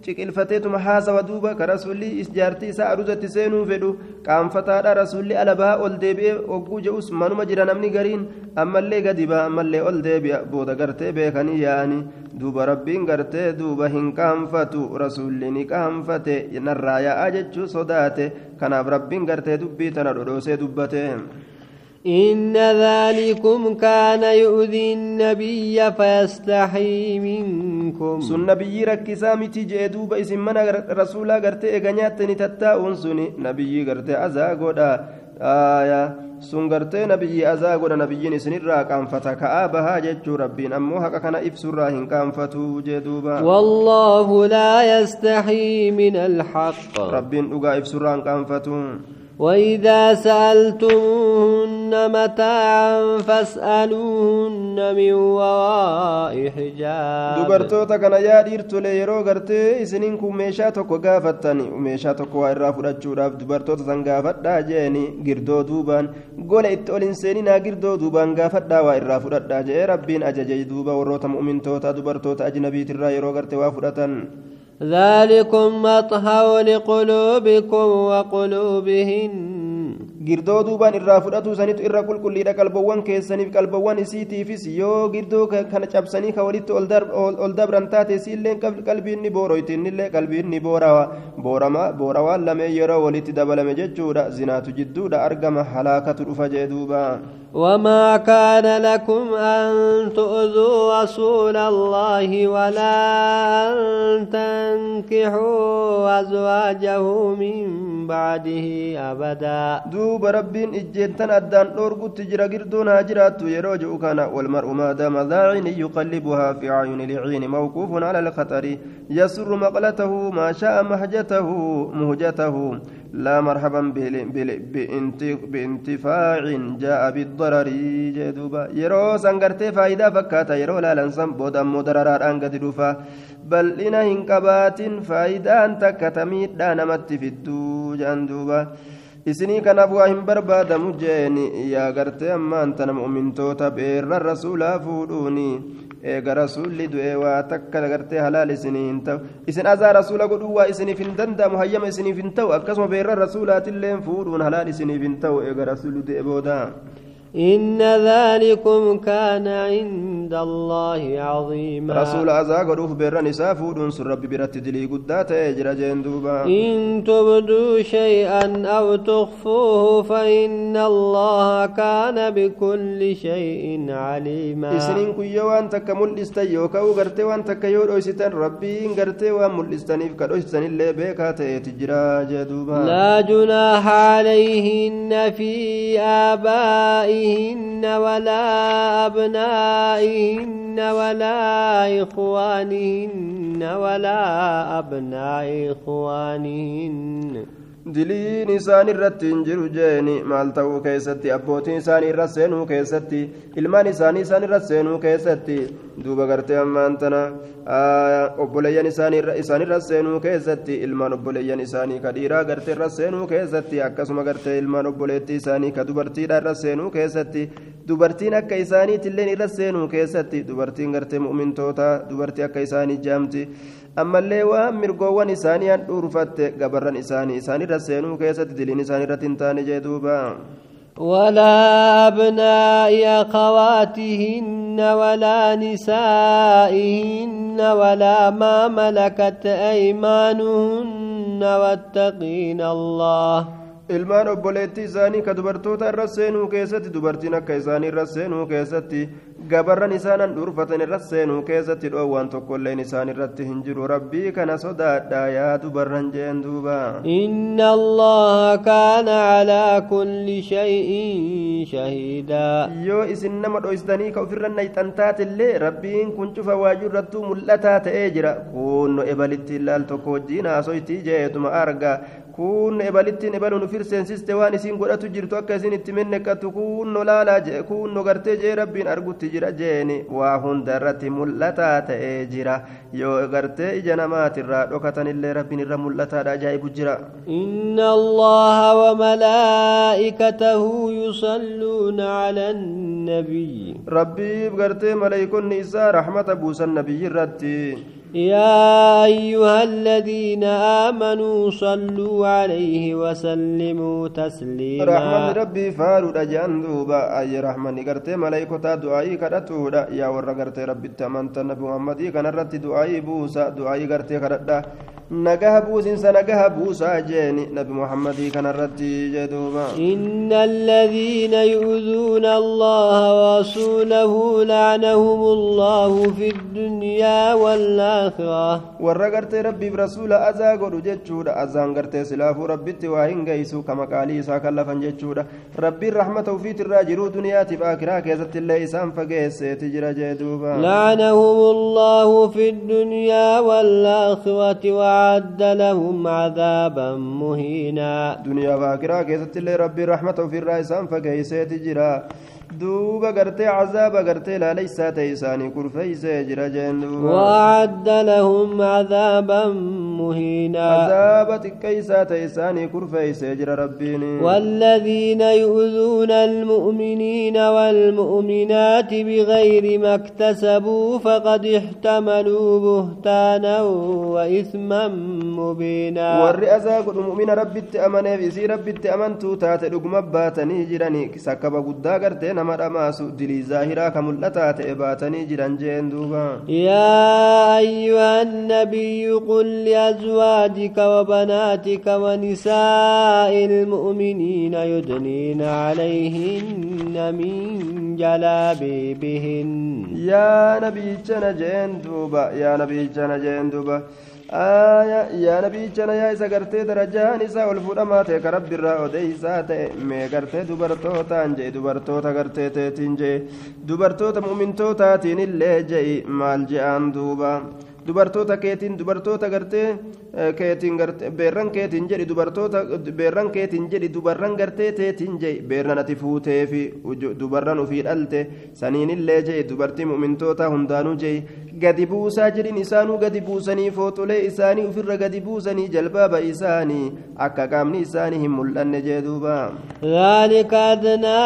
ciqilfateetuma haasawa duuba ka rasuulli jaartii isaa aruuzatti seenuu fedhu qaanfataadha rasuulli alaabaa ol deebi'ee ogguu je'us manuma jira namni gariin ammallee gadibaa ammallee ol deebi'a booda gartee beekanii yaani duuba rabbiin gartee duuba hin qaanfatu rasuulli ni qaanfate narraa yaa'a jechuu sodaate kanaaf rabbiin gartee dubbii tana dhodhoosee dubbate. إن ذلكم كان يؤذي النبي فيستحي منكم سن نبي ركي سامي تي جيدو باسم من رسولا غرتي اغنيات نتتا انسوني نبي غرتي ازا غودا آية سن غرتي نبي ازا غودا نبي نسن را كان فتا كآبها جيجو ربي نمو حقا كان افسر راهن كان فتو جيدو والله لا يستحي من الحق ربي نقا افسر راهن كان فتو وإذا سألتمهن متاعا فاسألوهن من وراء حجاب دبرتوتا كان يا ديرتولي يرو غرتي إسنين كو ميشا توكو غافتن ميشا توكو وايرا فوداچوراف دبرتوتا سان غافدا جيني غيردو دوبان غول اتولين سينينا غيردو دوبان غافدا وايرا فودادا جي ربين اججي دوبا وروتا مؤمن توتا دبرتوتا اجنبي ترا يرو غرتي وافودتن ذلكم مطهو لقلوبكم وقلوبهن girdoo duubaan irraa fudhatuu sanitu irra qulqulliidha qalbawwan keessaniif qalbawwan isiitiifis yoo girdoo kana cabsanii ka walitti ol dabran taate isiillee qalbiin ni booroytiinillee qalbiin ni boorama boorawaan lamee yeroo walitti dabalame jechuudha zinaatu jidduudha argama halaakatu dhufa jee duuba وما كان لكم أن تؤذوا رسول الله ولا أن تنكحوا أزواجه من بعده أبداً duuba rabbiin ijjeettan addaan dhoorgutti jira girduun haa jiraattu yeroo je'u kana walmar'u maadaama daacini yuqallibuhaa fi caayuni liciini mawquufun cala alkhatari yasurru maqlatahu maa sha'a mahjatahu muhjatahu لا مرحبا بانتفاع جاء بالضرر جدوبا يرو سانغرتي فايدا فكاتا يرو لا لنسم بودا مدررا انغد دوفا بل ان هنكبات فايدا انت كتميد دانمت في الدوج اندوبا isinii kanaaf waa hin barbaadamu jeeni yaa gartee ammaan tana mu'mintoota beerra rasuulaa fuudhuuni eega rasuulli du'e waa takka gartee halaal isinii hin ta'u isin azaa rasuula godhuu waa isiniif hin danda'amu hayyama isiniif hin ta'u akkasuma beerra rasuulaatillee fuudhuun halaal isiniif hin ta'u eega rasuulli du'e booda إن ذلكم كان عند الله عظيما رسول عزا قروف برن سافود سر ربي برت دلي قدات يجرى جندوبا إن تبدوا شيئا أو تخفوه فإن الله كان بكل شيء عليما إسنين كي وان تك ملست يوكا وغرت وان تك يور أيستان ربي غرت وان ملستانيف كد اللي بيكات تجرى جدوبا لا جناح عليهن في آبائهم أبنائهن ولا أبنائهن ولا إخوانهن ولا أبناء إخوانهن diliin isaan irratti hin jiru jeeni maal ta'uu keessatti abbootiin isaanii irra seenuu keessatti ilmaan isaanii isaan irra seenuu keessatti duuba gartee ammaan tana obboleeyyan isaan irra seenuu keessatti ilmaan obboleeyyan isaanii ka dhiiraa gartee irra seenuu keessatti akkasuma gartee ilmaan obboleettii isaanii ka dubartiidha irra seenuu keessatti dubartiin akka isaaniitilleen irra seenuu keessatti dubartiin gartee mu'mintootaa dubartii akka isaanii jaamti. ammallee waan mirgoowwan isaaniian dhuurfatte gabarran isaanii isaanirra seenuu keessatti diliin isaanirratti hin taane jee duuba ولا أبناء أخواتهن ولا نسائهن ولا ما ملكت أيمانهن واتقين الله ilmaan obboleettii isaanii ka dubartoota irra seenuu keessatti dubartiin akka isaanii irra seenuu keessatti gabarran isaanan dhuurfatan irra seenuu keessatti dhoowwaan tokkolleen isaan irratti hin jiru rabbii kana sodaadha yaa dubarran jeen duuba inna allaha kaana calaa kulli shay'in shahiidaa yoo isin nama dho'istanii ka ofirra nayxan taatillee rabbiin kun cufa waajuu irrattuu mul'ataa ta'ee jira kunno ebalitti ilaal tokko wajjiin haasoytii jeetuma arga kun ebalittiin ebaluu nu firseensiiste waan isiin godhatu jirtu akka isin itti minnekattu kun nu laalaa jee kun nu gartee jee rabbiin argutti jira jeeni waa hunda irratti mul'ataa ta'ee jira yoo gartee ija namaatirraa dhokatan illee rabbiin irra mul'ataadha ajaa'ibu jira inna allaha wa malaa'ikatahu yusalluuna ala annabiy rabbiif gartee maleeykonni isaa rahmata buusan nabiyyi irratti يا أيها الذين آمنوا صلوا عليه وسلموا تسليما رحمن ربي فارو رجان أي رحمن قرتي ملايكة دعائي كرتو يا ورقرتي ربي التمنت نبو محمد كان رتي دعائي بوسا دعائي قرتي كرتا نجاه بوسنس نجاه بوسا جاني نبي محمد كان الرتي إن الذين يؤذون الله ورسوله لعنهم الله في الدنيا والآخرة ورقرت ربي برسول أزا قدو جتشودا سلاف ربي تواهن قيسو كما قالي ساك الله فنجتشودا ربي الرحمة في تراجرو دنيا تباكرا كيزت الله إسان فقيس تجرى جدوبا لعنهم الله في الدنيا والآخرة أعد لهم عذابا مهينا دنيا فاكرة كيست اللي ربي رحمته في الرئيسان فكيسيت جرا دوب غرتي عذاب غرتي لا ليس تيساني كرفيس يجرى جندوبا وأعد لهم عذابا مهينا عذاب تكيسا تيساني كرفيس يجرى ربيني والذين يؤذون المؤمنين والمؤمنات بغير ما اكتسبوا فقد احتملوا بهتانا وإثما مبينا والرئاسة قد مؤمن ربي التأمن في ربي التأمن تاتي لقمباتني جراني سكب قدا غرتين nama dhamaasu dilii zaahiraa ka mul'ataa ta'e baatanii jiran jeen duuba yaa ayyuha annabiyyu qul liazwaajika wabanaatika wanisaa'i ilmu'miniina yudniina calayhinna min jalaabiibihin yaa nabiyichana jeen duuba yaa nabiyichana jeen duuba آية يا نبي جنا يا إذا قرت درجان إذا ألفون ما تكرب درا أدي إذا ما قرت دبرتو تانجي دبرتو تقرت تتنجي دبرتو تمؤمن تو تاتين اللي جي مال dubartoota keetiin dubartoota gartee keetiin beerran keetiin jedhi dubartoota beerran keetiin jedhi dubarran gartee teetiin jedhi beerran ati fuutee fi dubarran ofii dhalte saniinillee jedhi dubartii mu'mintoota hundaanuu jedhi gadi buusaa jedhin isaanuu gadi buusanii fooxolee isaanii ofirra gadi buusanii jalbaaba isaanii akka qaamni isaanii hin mul'anne jee duuba. ذلك أدنى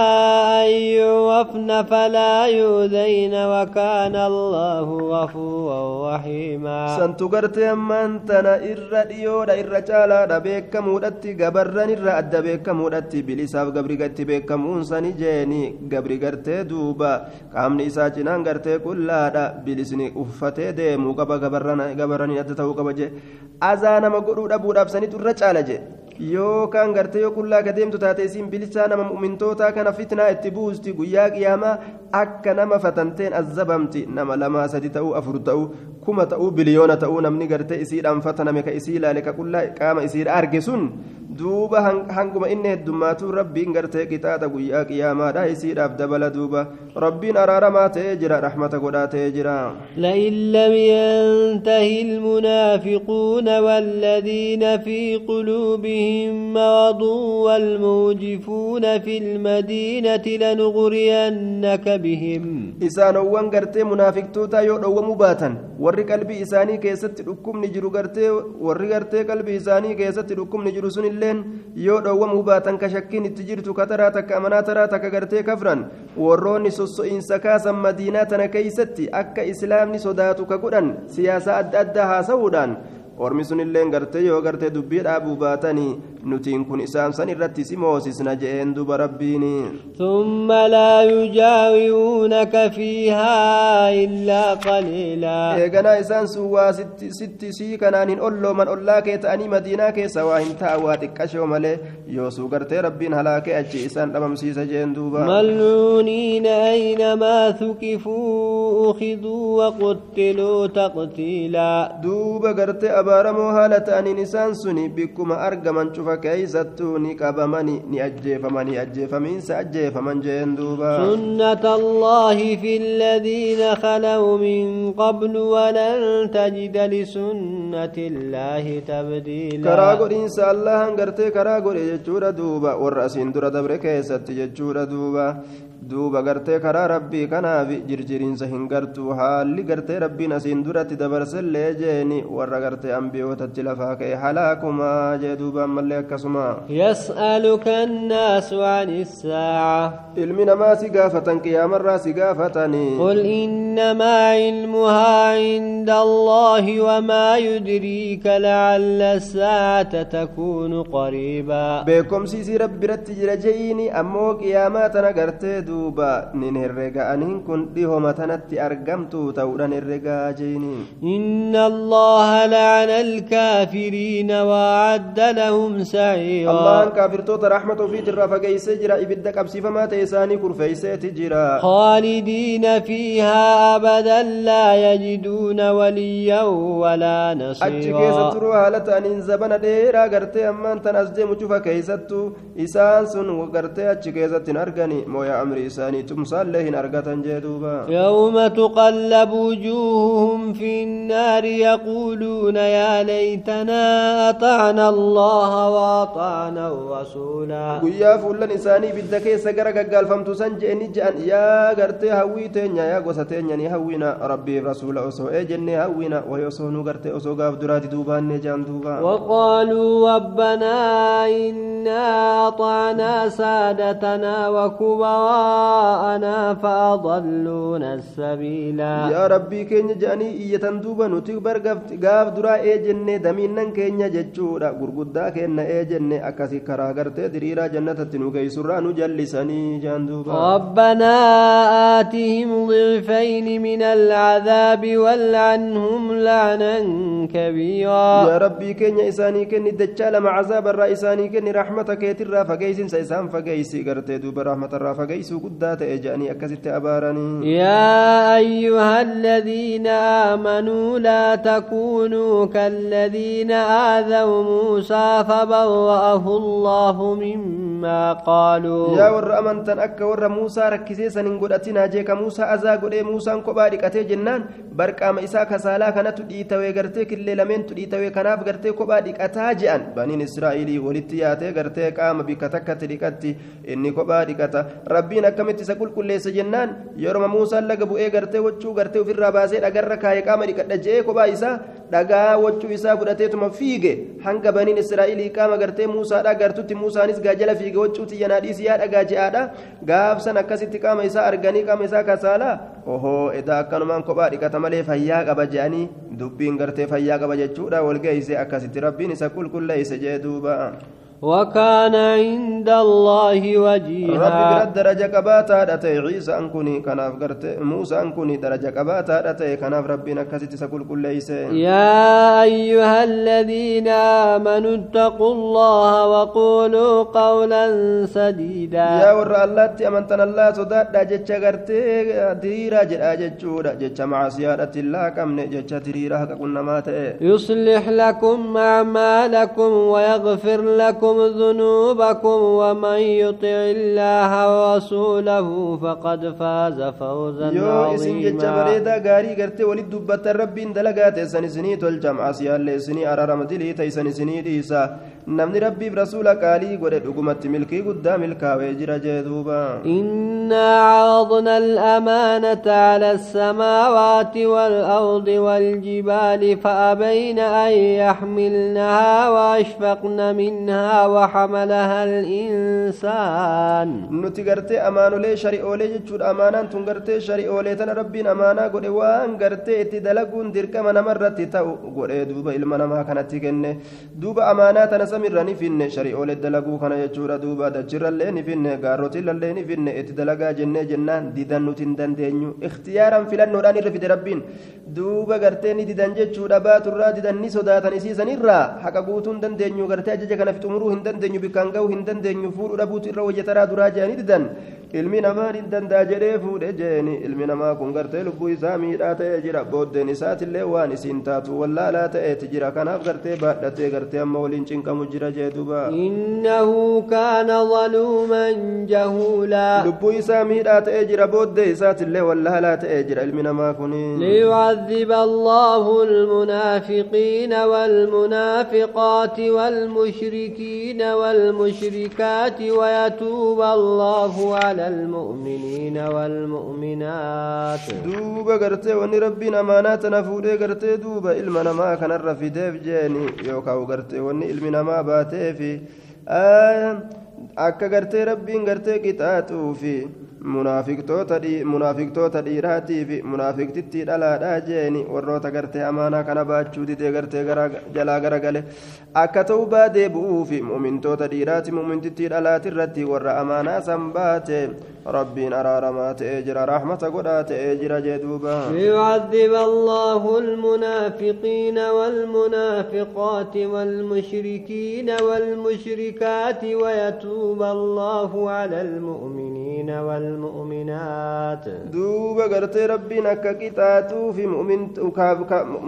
أن يوفن فلا يؤذين وكان الله غفورا عظيما سنتقرت أمان تنا إرى ديودا إرى جالا دبيك مودتي قبرن إرى أدى بيك مودتي بلساب قبر قرتي بيك مونساني جيني قبر قرتي دوبا قامني إسا جنان قرتي كلا دا بلسني أفتي ديمو قبا قبرن قبرن أدى تو قبا جي أزانا مقرود أبو دابساني ترى جالا جي yookaan gartee yoo qullaa kadeemtu taate isiin bilchaa nama mu'mintootaa kana fitnaa itti buusti guyyaa qiyaamaa akka nama fatanteen azzabamti nama lamaa sadi ta'uu afur ta'uu kuma ta'uu biliyoona ta'uu namni gartee isiidhaan fataname ka isii ilaale ka qullaa qaama isiidha arge sun duuba hanguma inni heddummaatu rabbiin gartee qixaaxa guyyaa qiyaamaadha isiidhaaf dabala duuba rabbiin araaramaa ta'ee jira rahmata godhaa ta'ee jira لئن لم ينتهي المنافقون والذين في قلوبهم مرض والموجفون في المدينة لنغرينك بهم isaanowwan gartee munaafiqtootaa yoo dhowwamuu baatan warri qalbii isaanii keessatti dhukkubni jiru gartee warri gartee qalbii isaanii keessatti dhukkubni jiru sunilleen yoo dhowwamuu baatan ka shakkiin itti jirtu ka taraa takka amanaa taraa takka gartee kafran warroonni sosso'iinsa kaasan madiinaa tana keeysatti akka islaamni sodaatu ka godhan siyaasaa adda addaa haasa'uudhaan ormi sunilleen gartee yoo gartee dubbii dhaabuu baatanii nutiin kun isaan san irratti si moosisna je'een duba rabbiin ثumma laa yujaawiruunaka fiihaa illaa qaliilaa eeganaa isaan sun waa sitti sii kanaan hin ollooman ollaa kee ta'anii madiinaa keessa waa hin ta'a waa xiqqashoo malee yoosuu gartee rabbiin halaakee achi isaan dhabamsiisa je'een duuba mal'uuniina aynamaa thukifuu ukhiduu waquttiluu taqtiilaa duuba gartee abaaramoo haala ta'aniin isaan sun bikkuma argaman cufa qofa keeysattuu ni qabamani ni ajjeefamani ajjeefamiinsa ajjeefaman jeen duuba sunnata allaahi fi alladiina khalaw min qablu walan tajida lisunnati illaahi tabdiila karaa godhiinsa allahan gartee karaa godhe jechuudha duuba warra asiin dura dabre keessatti jechuudha duuba duuba gartee karaa rabbii kanaaf jirjiriinsa hin gartu haalli gartee rabbiin asiin duratti dabarsellee jeeni warra gartee ambiyootatti lafaa ka'e halaakumaa jee duuba ammallee akkasuma yas'aluka annaasu an isaaca ilmi namaa si gaafatan qiyaamarraa si gaafatanii qul innamaa ilmuhaa inda allaahi wamaa yudriika lacalla saata takuunu qariibaa beekomsiisii rabbiratti jira je'iini ammoo qiyaamaa tana gartee duuba nin herrega'aniin kun dhihoma tanatti argamtu ta'uudhaan herregaa jeeni inna allaha lacana alkaafiriina waacadda lahum saciira allahan kaafirtoota raxmata ufiitirraa fageeyse jira ibidda qabsiifamaa ta'e isaanii kurfeeyseeti jira khaalidiina fiihaa abadan laa yajiduuna waliyan walaa nasiira achi keessa turuu haala ta'aniin zabana dheeraa gartee ammaan tan as jeemu cufa keeysattu isaan sun gartee achi keessatti hin argani mooya amri إساني تمثال لهن أرقتن جدوبا يوم تقلب وجوههم في النار يقولون يا ليتنا أطعنا الله وأطعنا الرسول ويا فلان إساني بدك سجرك قال فمت سنجني جان يا قرتي هويتين يا قوستين يعني هوينا ربي رسول أسو إجني هوينا ويسو نقرتي أسو قاف دراتي دوبان نجان دوبا وقالوا ربنا إنا أطعنا سادتنا وكبراءنا وراءنا فأضلون السبيلا يا ربي كن جاني إيتان دوبا نتيك برغفت غاف درا دمينا كن كينيا جتشورا كن كينا جنة أكاسي كراغرت دريرا جنة تنوكي سرا نجلساني جان دوبا ربنا آتهم ضعفين من العذاب والعنهم لعنا كبيرا يا ربي كن إساني كن دجال مع عذاب الرئيساني كن رحمتك يترا فقيسن سيسان فقيسي قرتي دوبا رحمة الرافقيس guddaa ta'e jedhanii akkasitti abaaranii yaa ayyuha alladhiina aamanuu laa takuunuu kalladhiina aadaw muusaa fabawwa'ahu allaahu mimmaa qaaluu yaa warra amantan akka warra muusaa rakkisee san hin godhatinaa jeeka muusaa azaa godhee muusaan kophaa dhiqatee jennaan barqaama isaa kasaalaa kanatu dhiitawee gartee killee lameentu dhiitawee kanaaf gartee kophaa dhiqataa je'an baniin israa'ilii walitti yaatee gartee qaama bikka takkatti dhiqatti inni kophaa dhiqata rabbiin akkamitti isa qulqulleessa jennaan yeroma muusaan laga bu'ee gartee wachuu gartee ofirraa baasee dhagarra kaayee qaama dhiqadha je'ee kophaa isaa dhagaa wachuu isaa fudhateetuma fiige hanga baniin israa'ilii qaama gartee muusaadha gartutti muusaanis gaajala fiige wachuu xiyyanaa dhiisii yaa dhagaa je'aadha gaafsan akkasitti qaama isaa arganii qaama isaa kasaalaa ohoo edaa akkanumaan kophaa dhiqata malee fayyaa qaba je'anii dubbiin gartee fayyaa qaba jechuudha walgeessee akkasitti rabbiin isa qulqulleessa jee duuba. وكان عند الله وجيها ربي برد درجة كباتا داتي عيسى أنكوني كان أفقرت موسى أنكوني درجة كباتا داتي كان ربنا كسيت سكول كل ليس يا أيها الذين آمنوا اتقوا الله وقولوا قولا سديدا يا ورى الله تأمنتنا الله سداد داجة قرت ديرا جرا جتشورا جتش مع سيارة الله كم نجتش تريرا كنا مات يصلح لكم أعمالكم ويغفر لكم لكم ذنوبكم ومن يطع الله ورسوله فقد فاز فوزا عظيما يو اسم اسن جبريدا غاري غرتي ولي دبت ربي دلغات اسن سني تول جمع سيال اسني ارارم دلي تيسن سني ديسا نمن ربي برسول قالي غد دغمت ملكي قدام الكاوي جرا جذوبا إنا عرضنا الأمانة على السماوات والأرض والجبال فأبين أن يحملنها وأشفقن منها وحملها الإنسان نتقرت أمان لي شريئولي جتشور أمانا تنقرت شريئولي تن ربين أمانا قد وان قرت اتدلقون درك من مرت تاو قد دوبا إلما نما كانت تكن دوبا أمانا تنسمر نفن شريئولي دلقو كان جتشور دوبا دجر اللي نفن قاروت اللي نفن اتدلقا جنة جنان ديدن نتندن دينيو اختيارا فلن نوران رفد ربين دوبا قرتني ديدن جتشور باتر را ديدن نسوداتن سيسن را حقا قوتون دن دينيو قرت أجج كان في تمرو dhaquu hin dandeenyu bikkaan ga'uu hin dandeenyu fuudhuu dhabuutu irra hojjetaraa duraa jedhanii didan ilmi namaa ni danda'a jedhee fuudhe jeeni ilmi namaa kun gartee lubbuu isaa miidhaa ta'ee jira booddeen isaatillee waan isiin taatu wallaalaa ta'eeti jira kanaaf gartee baadhatee gartee amma waliin cinqamu jira jee duba innahu kaana zaluuman jahuulaa lubbuu isaa miidhaa ta'ee jira booddee isaatillee wallaalaa ta'ee jira ilmi namaa kun ليعذب الله المنافقين والمنافقات والمشركين والمشركات ويتوب الله على على المؤمنين والمؤمنات دوبا غرتي وني ربنا اماناتنا فودي غرتي دوبا علمنا ما كان الرفيدف جاني يوكاو غرتي وني علمنا ما باتيفي آه akka gartee rabbiin gartee qixaaxuu fi munaafiqtoota dhiiraatii fi munaafiqtittii dhalaadhaa jeeni warroota gartee amaanaa kana baachuu didee gartee jalaa garagale akka ta'ubaa deebi'uuf mumintoota dhiiraati mumintittii dhalaati irratti warra amaanaa san baate rabbiin araaramaa ta'ee jira rahmata godhaa ta'ee jira jee duuba يعذب الله المنافقين والمنافقات والمشركين والمشركات ويتوب الله على المؤمنين والمؤمنات دوبا غرتي ربنا ككتاتو في مؤمن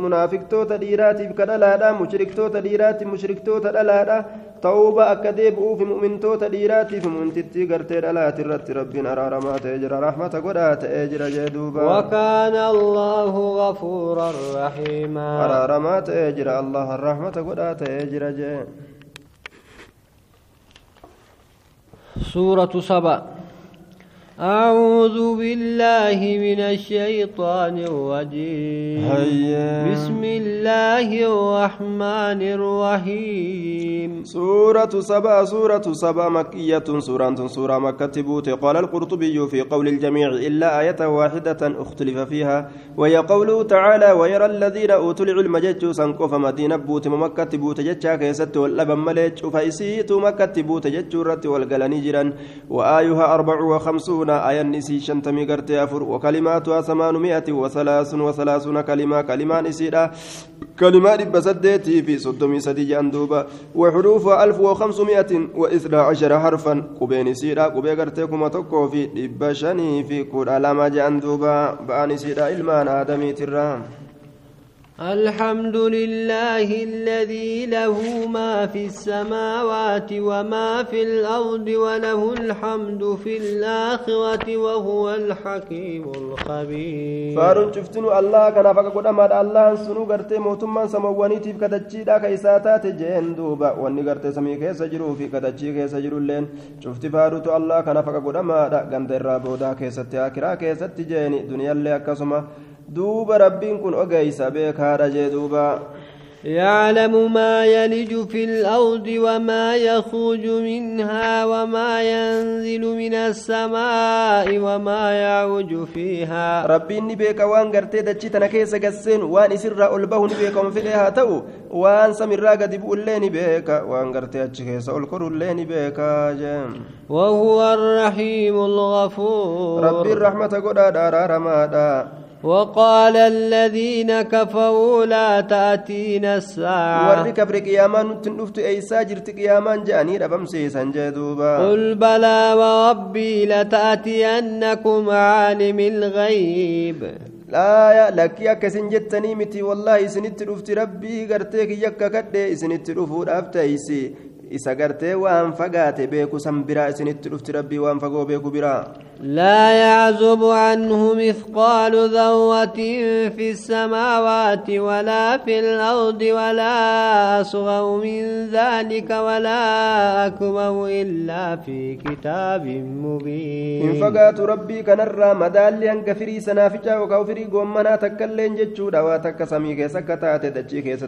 منافق توتا ديراتي كدلادا مشرك توتا ديراتي mushriktoota dhalaadha ta'uuba akka deebi'uuf mu'mintoota dhiiraatiif mu'mintittii gartee dhalaati irratti rabbiin araaramaa ta'ee jira rahmata godhaa ta'ee jira jee duuba wakaana allaahu gafuuran rahiimaa araaramaa ta'ee jira allahan rahmata godhaa ta'ee jira jee suuratu saba أعوذ بالله من الشيطان الرجيم هيا. بسم الله الرحمن الرحيم سورة سبا سورة سبا مكية سورة سورة مكة تبوت قال القرطبي في قول الجميع إلا آية واحدة اختلف فيها وهي قوله تعالى ويرى الذين أوتوا العلم جتشو سنكوف مدينة بوت مكة تبوت جتشا كيست واللبن مليتش فإسيت مكة تبوت جتشو رت والقلني جرا وآيها أربع وخمسون وخمسون آية نسي شنتمي قرتي أفر وكلماتها ثمانمائة وثلاث وثلاثون كلمة كلمة نسيرة كلمة بسدتي في صدمي سدي جندوبة وحروفها ألف وخمسمائة وإثنى عشر حرفا قبين سيرة قبين قرتيكم تكو في دبشني في كل لما جندوبة بأني سيرة إلمان آدمي ترام الحمد لله الذي له ما في السماوات وما في الأرض وله الحمد في الآخرة وهو الحكيم الخبير فارون شفتنو الله كان فقا قد أمد الله سنو قرتي موتما سمواني تيف كتجي دا كيساتا تجين دوبا واني قرتي سمي كي جرو في كتجي كي سجرو لين شفت فاروت الله كان فقا قد أمد قند الرابو دا كيساتي آكرا كيساتي جيني دنيا اللي أكسما دوب ربين كن أجيس بك هذا دوبا يعلم ما يلج في الأرض وما يخرج منها وما ينزل من السماء وما يعوج فيها ربي نبيك وان قرتي دجي تنكيس قسين وان اسر ألبه نبيك ومفلها تو وان سمر قد بقول نبيك وان قرتي أجيكيس ألقر اللي نبيك جم وهو الرحيم الغفور ربي الرحمة قدر دارا رمادا وقال الذين كفروا لا تأتين الساعة ورد كبر قيامان تنفت أي ساجر تقيامان جاني ربم سيسان جدوبا قل بلى وربي لتأتينكم عالم الغيب لا يا لك يا كسن جتني متي والله سنت رفت ربي غرتك يك كده سنت رفود أفتيسي إذا غرتي وأنفقاتي بيكو سنبرا سنت رفت ربي وأنفقو بيكو براء لا يعزب عنه مثقال ذوة في السماوات ولا في الأرض ولا أصغر من ذلك ولا أكبر إلا في كتاب مبين إن فقات ربي كنرى مدال لأن فري سنافجا وكوفري قمنا تكلين جتشودا واتك سميك سكتات دجيك دجي كيسا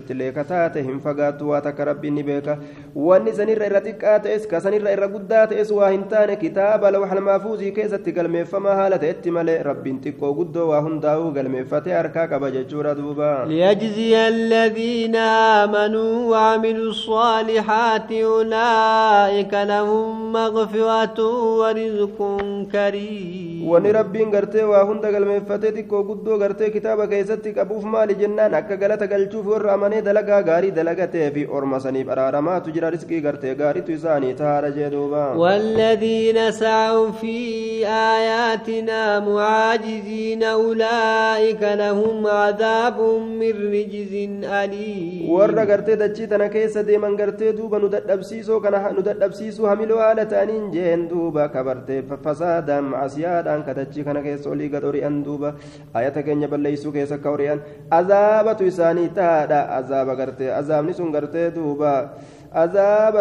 إن فقات واتك ربي نبيك واني سنر إرتكات إسك سنر إرقودات إس واهنتان كتاب لوح المافوزي كيسا keessatti galmeeffama haala ta'etti malee rabbiin xiqqoo guddoo waa hundaa'uu galmeeffatee harkaa qaba jechuudha duuba liyajziya alladhiina aamanuu waamilu الصالحaati ulaa'ika lahum magfiratu warizqun kariim wani rabbiin gartee waa hunda galmeeffatee xiqqoo guddoo gartee kitaaba keessatti qabuuf maali jennaan akka galata galchuuf warra amanee dalagaa gaarii dalagatee fi orma saniif araaramaatu jira risqii gartee gaariitu isaanii tahaadha jee waa yaatti naamu hajji ziina ulaai kana warra gartee dachii tana keessa deeman gartee duuba nu dadhabsiisuu hami lo'aadha ta'an hin jeen duuba kabarte fassadaan macaasiiyaadhaan kadhachii kana keessa olii gad horian duuba hayata keenya balleessuu keessa ka horian azaabatu isaanii taadhaa azaaba gartee azaabni sun gartee duuba. عذاب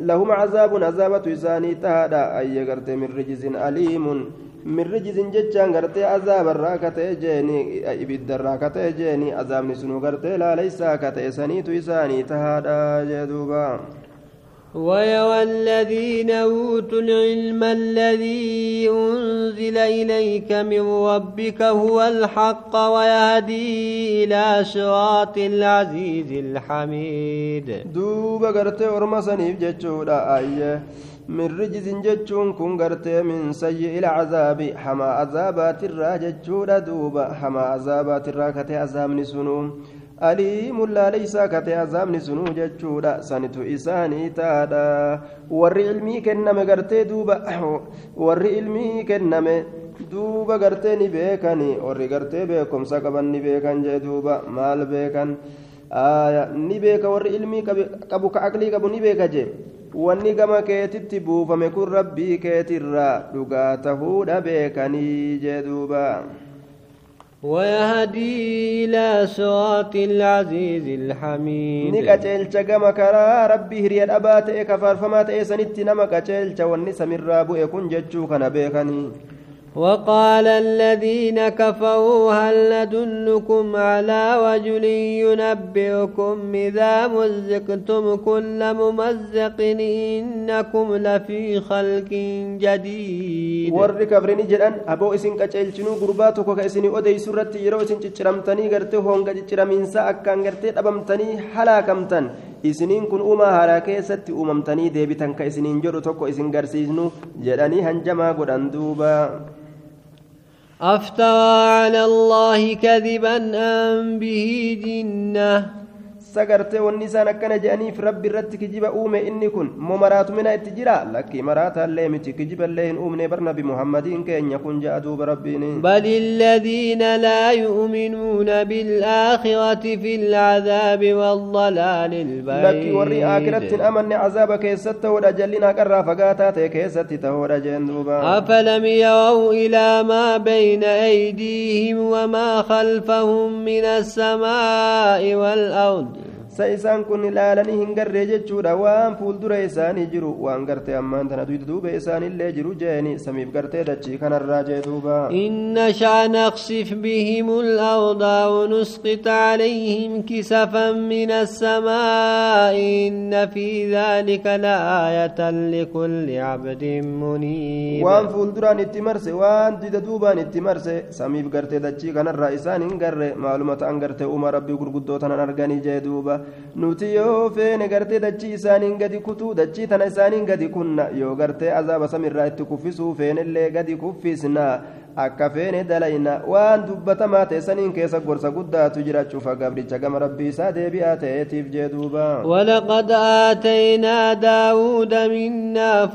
لهم عذاب عذابة إساني تهادا أي غرت من رجز أليم من رجز جتشان غرت عذاب الراكة جيني إبد الراكة جيني عذاب نسنو غرت لا ليس كتئسني تيساني تهادا جدوبا ويرى الذين أوتوا العلم الذي أنزل إليك من ربك هو الحق ويهدي إلى صراط العزيز الحميد دوب غرتي أرمسني جتشودا آية من رجز جتشون كن غرتي من سيء العذاب حما عذابات الراجتشودا دوب حما عذابات الراكة عذاب سنوم aliimun isaa katee azaabni sunuu jechuudha sanitu isaanii taadha warri ilmii kenname gartee duuba (coughs) warri ilmii kenname duuba gartee ni beekanii warri gartee beekumsa qaban ni beekan jee duuba maal beekan ni beeka warri ilmii ka aqlii qabu ni beeka jee wanni gama keetitti buufame kun rabbii keetirraa dhugaa tahuudha beekanii jee duuba ويهدي إلى صراط العزيز الحميد نكتل كما كرا ربي هري الأبات كفار فما تأسنت نما كتل ونسم الراب يكون ججو كان بيكني وقال الذين كفروا هل ندلكم على رجل ينبئكم إذا مزقتم كل ممزق إنكم لفي خلق جديد ور كفرين جلان أبو إسن كتشلشنو قرباتك كإسن أدي سورة يرو إسن تشرمتني غرتي هون تشرمين سأكان غرتي أبمتني حلاكمتن isiniin كن أما haaraa keessatti uumamtanii deebitan ka isiniin jedhu tokko isin garsiisnu jedhanii hanjamaa godhan duuba أفترى على الله كذبا أم به جنة sagartee wanni isaan akkana jedhaniif rabbi irratti kijiba uume inni kun moo maraatumina itti jira lakkii maraataallee miti kijiballee hin uumne bar nabi muhammadiin keenya kun ja'a duuba rabbiin bal illadiina laa yu'minuuna bilaakhirati fi lcadaabi waalalaali lbayyii warri aakiratti hin amanne cazaaba keessatti ta'uudha jal'in haqarraa fagaataa ta'e keessatti ta'uudha jeen duuba afalam yawaw ilaa maa bayna aydiihim wamaa khalfahum min assamaa'i waalard sa isaan kun ilaalanii hin garree jechuudha waan fuuldura isaanii jiru waan gartee ammaan tana duyda duuba isaanillee jiru jeeni samiif gartee dachii kanarraa jee duuba inna shaa naqsif bihim alawda wanusqit calayhim kisafan min assamaa'i inna fi dhalika la aayatan likulli cabdin muniib waan fuulduraan itti marse waan duyda duubaan itti marse samiif gartee dachii kanarraa isaan hin garre maaluma ta'an gartee uma rabbii gurguddoo tanan arganii jee duuba nuti yoo feene gartee dachii isaaniin gadi kutuu dachii tana isaaniin gadi kunna yoo gartee azaaba samirraa itti kuffisuu feenellee gadi kuffisna akka feene dalayna waan dubbatamaa ta'e saniin keessa gorsa guddaatu cufa gabricha gama rabbii isaa deebi'aa ta'eetiif jee duuba walaqad aataynaa daawuuda minnaa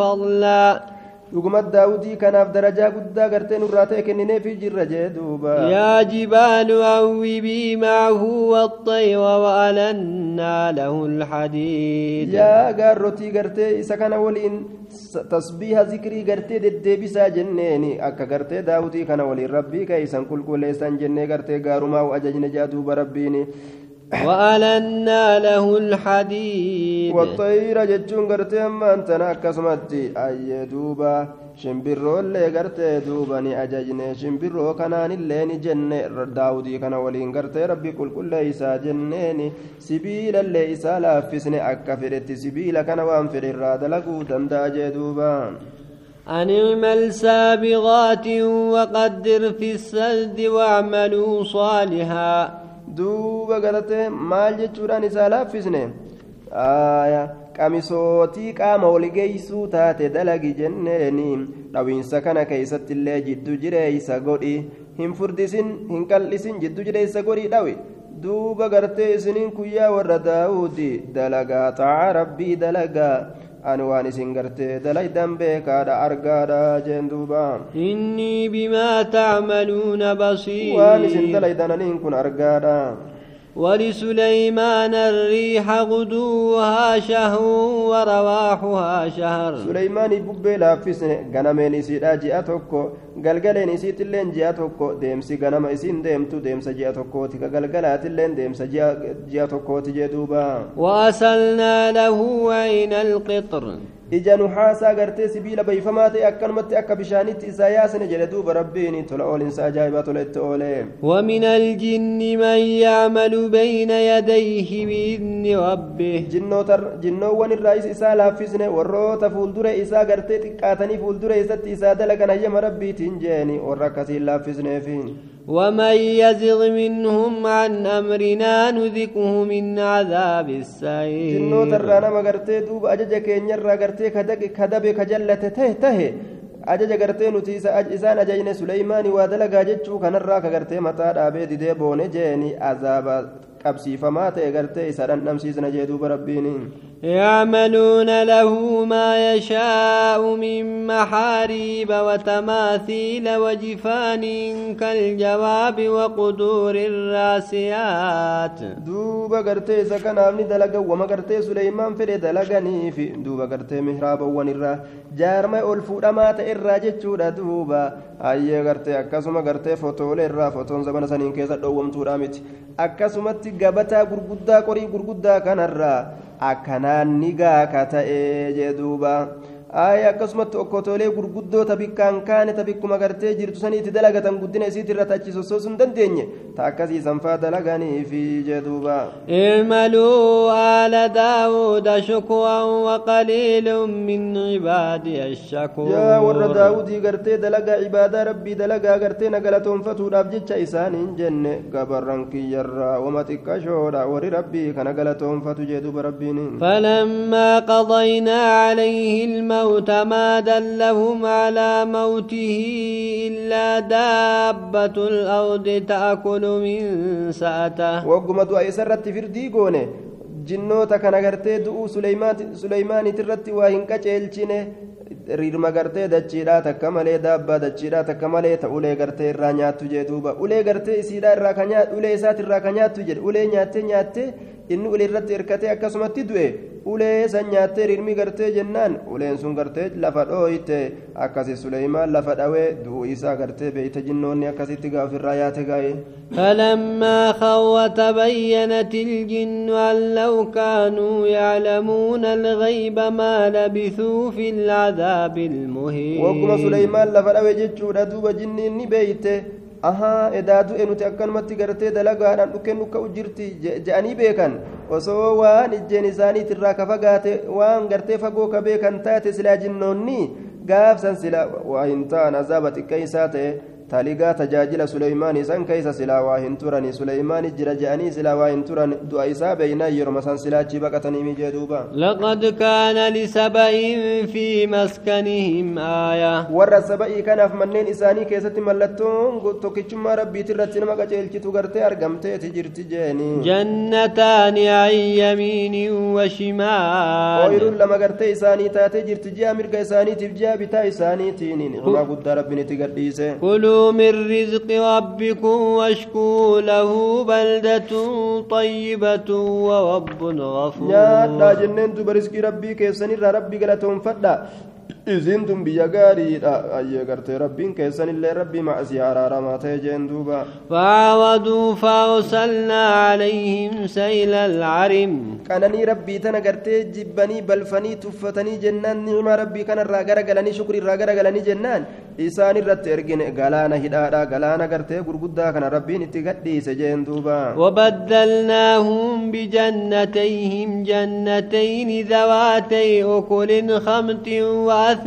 dhuguma daawudii kanaaf darajaa guddaa gartee nurraa ta'e kennineefii jirra jee duuba yaa jibaalu awwibii maahu waxxayra wa'alannaa lahu lxadiid yaa gaarrotii gartee isa kana waliin tasbiiha zikrii gartee deddeebisaa jenneeni akka gartee daawudii kana waliin rabbii ka'e isan qulqulleessan jennee gartee gaarumaa u ajajne jaa duuba rabbiini وألنا له الحديد والطير جتشون قرتي أما أنت أكسمتي أي دوبا شمبرو اللي قرتي دوبا ني أججني شمبرو كنان اللي نجني داودي كان ولين قرتي ربي كل كل إسا جنيني سبيل اللي إسا لافسني أكفرت سبيل كان وانفر الراد لقو دندا دوبا أن اعمل سابغات وقدر في السجد واعملوا صالحا duuba agartee maal jechuudhaan isaa laaffisne qamisootii qaama olgeeysuu taate dalagi jenneeni dhawiinsa kana keeysatti illee jiddu jireeysa godhi hin furdisin hin qal'isin jiddu jireeysa godhi dhawi duuba gartee isiniin guyyaa warra daawudi dalagaa ta'a rabbii dalagaa ani waan isin gartee dalaydan beekaadha argaadha jeen duuba innii bimaa tacmaluuna basiir waan isin dalaydan aniin kun argaadha ولسليمان الريح غدوها شهر ورواحها شهر سليمان ببي في سنة غنم نسي لا جئتك غلغل نسي تلين جئتك ديم سي غنم اسين ديم تو ديم سجئتك تك غلغل تلين ديم سجئتك تجدوبا وأسلنا له عين القطر ija nuxaasaa gartee sibiila bayfamaa ta'e akkanumatti akka bishaanitti isaa yaasine jedhe duuba rabbiin tola oolinsa ajaa'ibaa tola itti oolee ومن الجن من يعمل بين يديه بإذن ربه جنوتر جنوان الرئيس إساء لافزن وروت فولدر إساء قرتي تقاتني فولدر إساء إساء دلقنا يم ربي تنجاني ورقسي لافزن فين ومن يزغ منهم عن أمرنا نذقه من عذاب السعير جنو ترانا مغرتي دوب أجج كينيا راغرتي كدك كدب كجلة ته ته ajaja gartee nuti isaan ajajne suleymaani waa dalagaa jechuu kanarraa ka gartee mataa dhaabee didee boone jeeni azaaba qabsiifamaa ta'e gartee isa dhandhamsiisna jee duuba rabbiin يعملون له ما يشاء من محاريب وتماثيل وجفان كالجواب وقدور الراسيات دوبا قرتي سكن أمني دلقا وما قرتي سليمان فري دلقني في دوبا قرتي محراب ونرا جارما ألفو رمات إراجت دوبا أي قرتي أكسما قرتي فتول إرا فتون زمن سنين كيسا دوم تورامت أكسمت keessatti gabataa gurguddaa qorii gurguddaa kanarraa akkanaan ni gaaka ta'ee jedhuuba. aaya akkasumatti okkotolee gurguddoo tabikkaan kaane tabikkuma gartee jirtu sanii itti dalagatan guddina isiit irra tachi sossoosuu hin dandeenye ta akkasiisan faa dalaganiifi jeduuba imaluu aala daawuda shukuwan waqaliilun min cibaadi ashakuyaa warra daawudii gartee dalagaa ibaadaa rabbii dalagaa gartee nagalatoonfatuudhaaf jecha isaaniin jenne gabarran kiyyarraa wama xiqqashoodha warri rabbii kana galatoonfatu jeduuba rabbiin فلما قضينا عليه الماء الموت ما دلهم على موته إلا دابة الأرض تأكل من سأته وقم دعي سرت فردي قونه جنوتا كان غرتي دؤو سليمان سليمان ترتي وهن كچلچنه rirma gartee dachiidhaa takka malee daabbaa dachiidhaa takka malee ta ulee gartee irraa nyaattu jee duuba ulee gartee isiidhaa irraa ka nyaattu ulee isaati irraa ka nyaattu jedhe ulee nyaattee nyaattee inni ulee irratti hirkatee akkasumatti du'e ulee san nyaattee rirmi gartee jennaan uleen sun gartee lafa dhooyte akkasi suleymaan lafa dhawee du'uu isaa gartee beeyte jinnoonni akkasitti gaa ofirraa yaate gaa'e فلما خو تبينت الجن أن لو كانوا يعلمون الغيب ما لبثوا في العذاب المهين وكما سليمان لفرأ وجدت دوب جنين بيته ahaa edaa du'e nuti akkanumatti gartee dalagaadhaan dhukkeen akka jirti je'anii beekan osoo waan ijjeen isaaniit irraa ka fagaate waan gartee fagoo ka beekan taate silaa jinnoonni gaafsan sila waa hin ta'an azaaba xiqqeessaa ta'e taligaa tajaajila suleymaanii san keessa silaa waa hin turani suleymaanii jira je'anii silaa waa hin turan du'a isaa beeynaa yeruma san silaachi baqatanii mi jee duuba laqad kaana lisaba'in fi maskanihim aaya warra saba'ii kanaaf manneen isaanii keessatti mallattoon tokkichummaa rabbiiti irratti nama qaceelchitu gartee argamteeti jirti jeeni jannataani an yamiinin wa shimaal ooyiruun lama gartee isaanii taatee jirti ji'a mirga isaaniitiif ji'a bitaa isaaniitiin dhumaa guddaa rabbiin itti gadhiise kuluu من رزق ربكم واشكوا له بلدة طيبة ورب غفور يا تاجنن برزق ربي كيسن ربي غلطهم فدا isin tun biyya gaariidha ayyee gartee rabbiin keessan illee rabbii maasii araaramaa ta'e jeen duuba faawaduu faawsalnaa calayhim sayla alcarim qananii rabbii tana gartee jibbanii balfanii tuffatanii jennaan ni'ima rabbii kanarraa garagalanii shukriirraa garagalanii jennaan isaan irratti ergine galaana hidhaadha galaana gartee gurguddaa kana rabbiin itti gadhiise jeen duuba وبدلناهم بجنتيهم جنتين ذواتي أكل خمط وأثل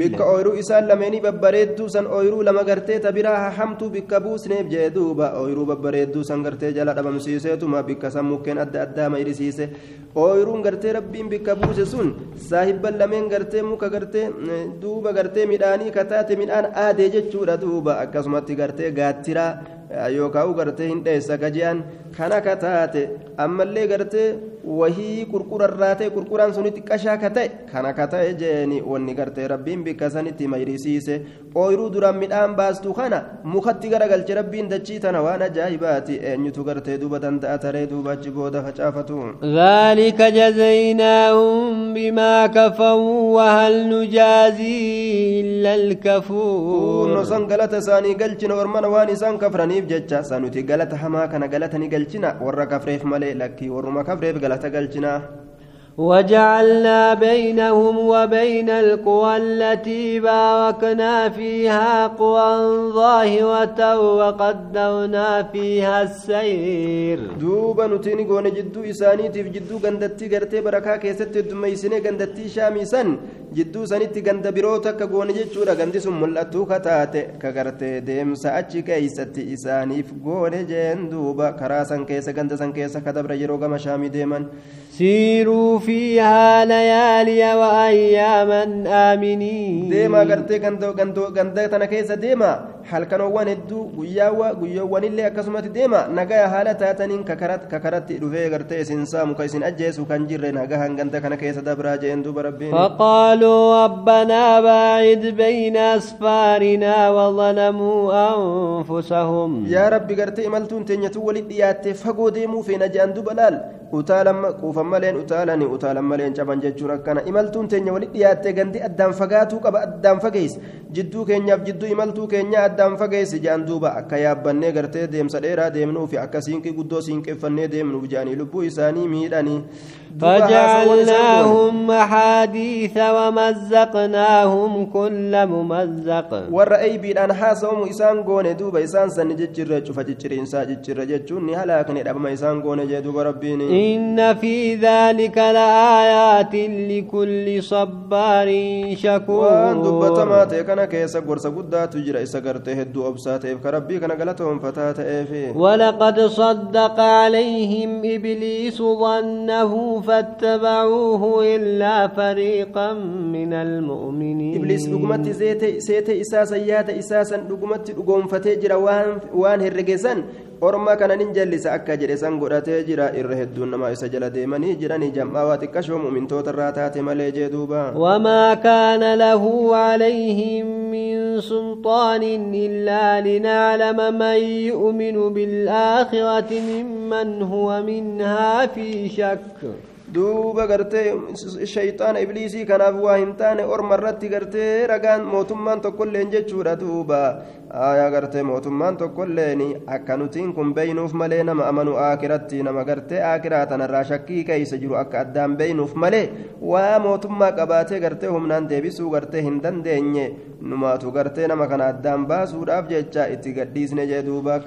bikka oyiruu isaan lameenii babbareedduu san oyiruu lama gartee biraa hahamtuu bikka buusnee jee duuba oyiruu babbareedduu san gartee jala dhabamsiisee tuma bikka san mukkeen adda addaa ma irisiisee gartee rabbiin bikka buuse sun saahibbal lameen gartee muka gartee eh, duuba kataate midhaan aadee jechuudha duuba akkasumatti gartee gaattiraa. yookaan gartee hin dheessa gaji'an kana ka taate ammallee gartee wahii qurqurarraatee qurquraan suni xiqqashaa ka ta'e kana ka ta'e jeeni wanni gartee rabbiin bikkasanitti mayirisiise ooyiruu duraan midhaan baastu kana mukatti garagalche rabbiin dachii tana waan ajaa'ibaati eenyutu gartee duuba danda'a taree duuba achi booda facaafatu. ذلك جزيناهم بما كفروا وهل نجازي إلا الكفور. نصنقلت ساني قلتنا ورمنا واني سان كفرني isaaniif jecha sanuti galata hamaa kana galata ni galchina warra kafreef malee lakkii warruma kafreef galata galchina وجعلنا بينهم وبين القوى التي باركنا فيها قوى ظاهرة وقدرنا فيها السير دوبا نتيني قوان جدو إساني تيف جدو قندتي قرتي بركا كيست دميسيني قندتي شامي سن جدو سنتي قند بروتا كقوان جدشورا قندس ملأتو كتاتي كقرتي ديم سأتشي كيستي إساني فقوان جين دوبا كراسا كيسا قندسا كيسا كدبر جروغا مشامي ديما سيروا فيها ليالي وأياما آمنين ديما قرتي قندو قندو قندو تنكيس ديما حال كانوا واندو قياوة قياوة اللي أكسمت ديما نقايا حالة تاتنين ككرت ككرت رفي قرتي سنسا مكيسين أجيس وكان جر نقاها قندو كنكيس دبرا جيندو بربين فقالوا ربنا باعد بين أسفارنا وظلموا أنفسهم يا ربي قرتي ملتون تنيتو ولد ياتي فقو ديمو في نجان دبلال utaalama quufan maleen utaalanii utaalan maleen caban jechuun akkana imaltuun teenya walitti dhiyaattee gandi addaan fagaatuu qaba addaan fageesse jidduu keenyaaf jidduu imaltuu keenyaa addaan fageesse jaan duuba akka yaabbannee gartee deemsa dheeraa deemnuu fi akka siinqii guddoo siinqeeffannee deemnuuf jaanii lubbuu isaanii miidhanii. فجعلناهم أحاديث ومزقناهم كل ممزق ورأي بيد أن حاسهم إسان قون دوبا إسان سن ججر جفا إنسا ججر ججون نهلا كنير أبما إسان قون جدوبا ربيني إن في ذلك لآيات لكل صبار شكور وان دوبا تماتي كان كيسا قرصا قدا تجر إسا قرته الدو أبساته كربي كان قلتهم فتاة إيفي ولقد صدق عليهم إبليس ظنه فاتبعوه إلا فريقا من المؤمنين إبليس لقمت زيت سيت إساس يات إساسا لقمت لقوم فتجر وان وان هرجسا أرما كان ننجلس أكجر سانغ راتجر إره الدون ما يسجل ديمني جراني جمع واتكشوم من توت الراتات ملي وما كان له عليهم من سلطان إلا لنعلم من يؤمن بالآخرة ممن هو منها في شك duuba gartee shayxaana ibliisii kanaaf waa hin taane orma irratti gartee ragaan mootummaan tokkolleen jechuudha duuba aayaa gartee mootummaan tokkolleen akka nutiin kun beeynuuf malee nama amanu aakiratti nama gartee aakiraa tanarraa shakkii keeysa jiru akka addaan beeynuuf malee waa mootummaa qabaatee gartee humnaan deebisuu gartee hin dandeenye numaatu gartee nama kana addaan baasuudhaaf jecha itti gadhiisne jee duuba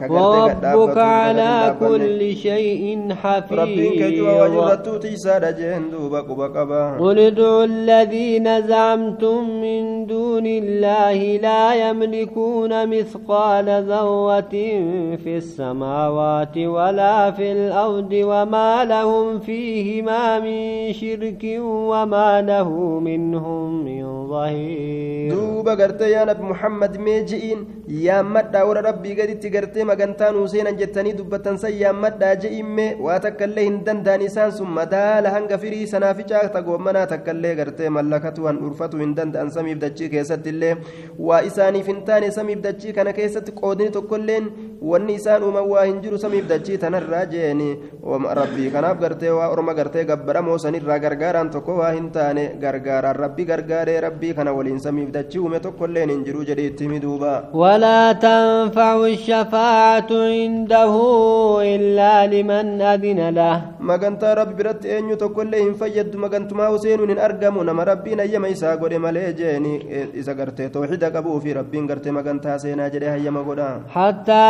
rabbiin الذين زعمتم من دون الله لا يملكون مثقال ذرة في السماوات ولا في الأرض وما لهم فيهما من شرك وما له منهم من ظهير دوبا قرت يا نبي محمد ميجئين يا مدى ورى ربي قد قرتي ما قنتان وسينا جتني دبتن سي يا مدى جئين مي واتك واتكالي هندن دانيسان ثم دال هنگ فري سنافجا تقومنا تكالي قرتي ملكتو أن أرفتو هندن أنسمي بدجي كيست اللي وإساني فنتاني سمي بدجي dachii kana keessatti qoodni tokkolleen wanni isaan uuman waa hin jiru samiif dachii tanarraa jeeni rabbii kanaaf gartee waa orma gartee gabbadhamoo sanirraa gargaaraan tokko waa hin taane gargaaraan rabbi gargaaree rabbii kana waliin samiif dachii uume tokkolleen hin jiru jedhee itti miduuba walaa tanfacu shafaacatu indahu illaa liman adina lah magantaa rabbi biratti eenyu tokkollee hin fayyaddu magantumaa useenuun hin argamu nama rabbiin ayyama isaa godhe malee jeeni isa gartee tooxida qabuufi rabbiin gartee magantaa seena حتى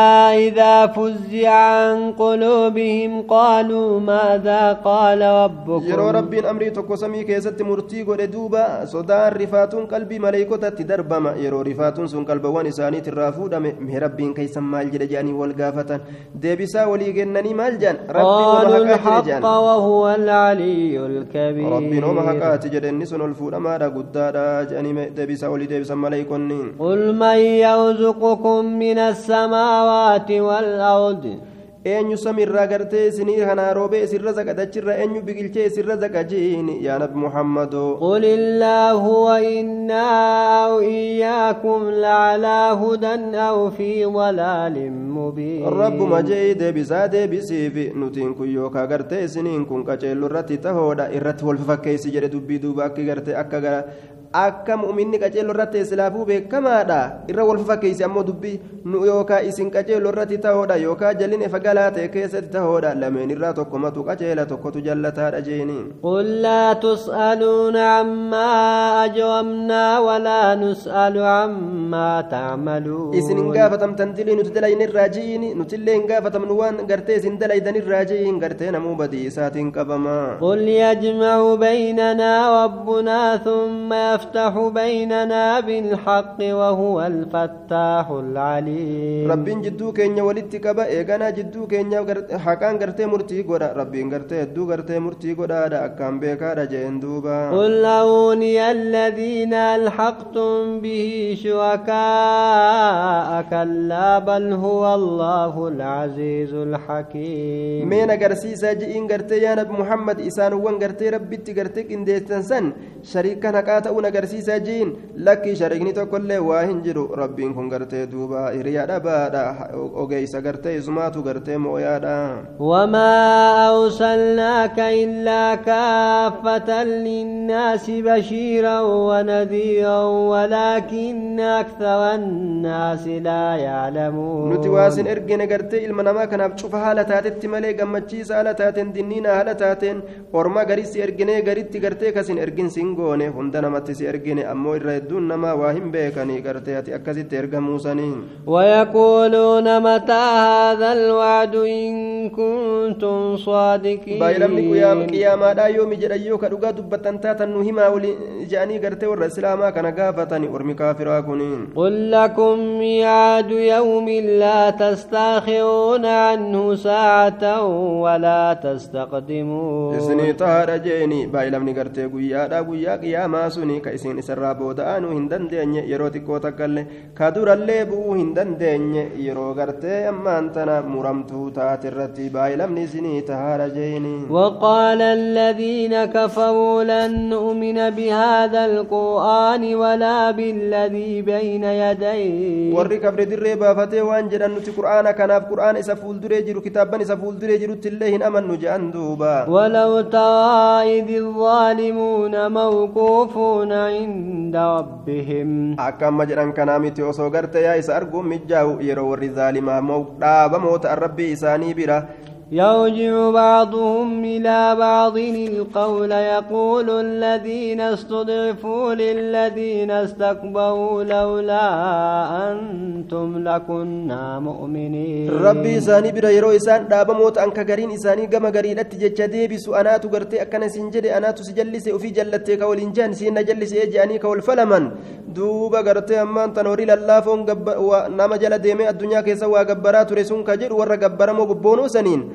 إذا فزع عن قلوبهم قالوا ماذا قال ربكم يرو رب أمري تكو سمي كيست مرتي قد دوبا صدار رفات قلب ملائكة تدرب ما يرو رفات سن قلب ونساني ترافو دم مهرب كيس مال جرجاني والقافة ديبسا ولي جنني مال جان قالوا الحق وهو العلي الكبير رب نوم حقا تجرن نسن الفور ما را قد دارا جاني ديبسا ولي ديبسا ملائكة قل من يوزر يرزقكم من السماوات والأرض eenyu samiirraa gartee isinii kanaa roobee isirra zaqa dachirra eenyu biqilchee isirra zaqa jiin yaa nabi muhammado wa innaa aw iyyaakum lacalaa hudan aw fi dalaalin mubiin rabbuma jei deebisaa deebisiif nutiin kun yookaa gartee isiniin kun qaceellu irratti tahoodha irratti wolfafakkeeysi jedhe dubbii duuba akki gartee akka gara akka mu'minni qaceello irratti islaafuu beekamaadha irra wal fakkeessi ammoo dubbii nu yookaan isin qaceello irratti ta'oodha yookaan jalline fagalaa ta'e keessatti ta'oodha lameen irraa tokkomatu qaceela tokkotu jallataadha jeeniin. قل لا تسألون عما أجرمنا ولا نسأل عما تعملون إسن قافتم تنتلي نتدلين الراجين نتلين قافتم نوان قرتي إسن دليدن الراجين قرتينا مو بديسات قبما قل يجمع بيننا ربنا ثم يفتح يفتح بيننا بالحق وهو الفتاح العليم ربين جدو كينيا ولد تكبا إيغانا جدو كينيا حقان غرتي مرتي غدا ربين غرتي دو غرتي مرتي غدا دا أكام بيكا دا جين دوبا قل أوني الذين ألحقتم به شركاء كلا بل هو الله العزيز الحكيم مين أغرسيسا جئين غرتي يا نبي محمد إسان وان غرتي ربي تغرتي كنديستنسن شريكا نقاتا agarsiisa jiin lakkii shariigni tokkollee waa hin jiru rabbiin kun gartee duuba hiriyaadha baadha ogeeysa gartee isumaatu gartee mooyaadha wamaa awsalnaaka illaa kaaffatan linnaasi bashiiran wanadiiran walaakinna akthara annaasi laa yaclamuun nuti waasin ergine gartee ilma namaa kanaaf cufa haala taatetti malee gammachiisa haala taateen dinniina haala taateen orma garitti erginee garitti gartee kasin ergin sin goone hunda namatti si ergine ammoo irra hedduun namaa waa hin beekanii gartee ati akkasitti erga muusanii mataa haadha alwaacdu in kuntum saadiqiin baayilamni guyyaa qiyaamaadhaa yoomi jedhan yoo ka dhugaa dubbattan taatan nu himaa wali jedhanii gartee warra islaamaa kana gaafatani ormi kaafiraa kun qul lakum miicaadu yawmin laa tastaakiruuna canhu saacatan walaa tastaqdimuun isinii tahaadha jeeni baayilamni gartee guyyaadhaa guyyaa qiyaamaa suni ka isiin isarraa booda'anuu hin dandeenye yeroo xiqqoo takkallee ka durallee bu'uu hin dandeenye yeroo gartee ammaan tana muramtuu taate irratti baay'ilamni isinii tahaara jeeni وقال الذين كفروا لن نؤمن بهذا القرآن ولا بالذي بين يديه warri kabri dirree baafatee waan jedhan nuti qur'aana kanaaf qur'aana isa fuulduree jiru kitaabban isa fuulduree jirutti illee hin amannu je'an duuba ولو ترى إذ الظالمون موقوفون عند ربهم أكما جران كنامتي وصوغرت يا إسا مجاو يرو الرزال ما موقع بموت الرب إساني بره يرجع بعضهم إلى بعض القول يقول الذين استضعفوا للذين استكبروا لولا أنتم لكنا مؤمنين ربي إساني برا يرو إسان دابا موت أنك غرين إساني غما غرين أتججة ديبس أنا تغرتي أكنا سنجد أنا تسجلس وفي جلتي كولنجان سينا جلس إجاني كولفلمن دوبا غرتي أمان تنوري لالافون نما جل ديمي الدنيا كيسا وغبرا ترسون كجر ورغبرا مو ببونو سنين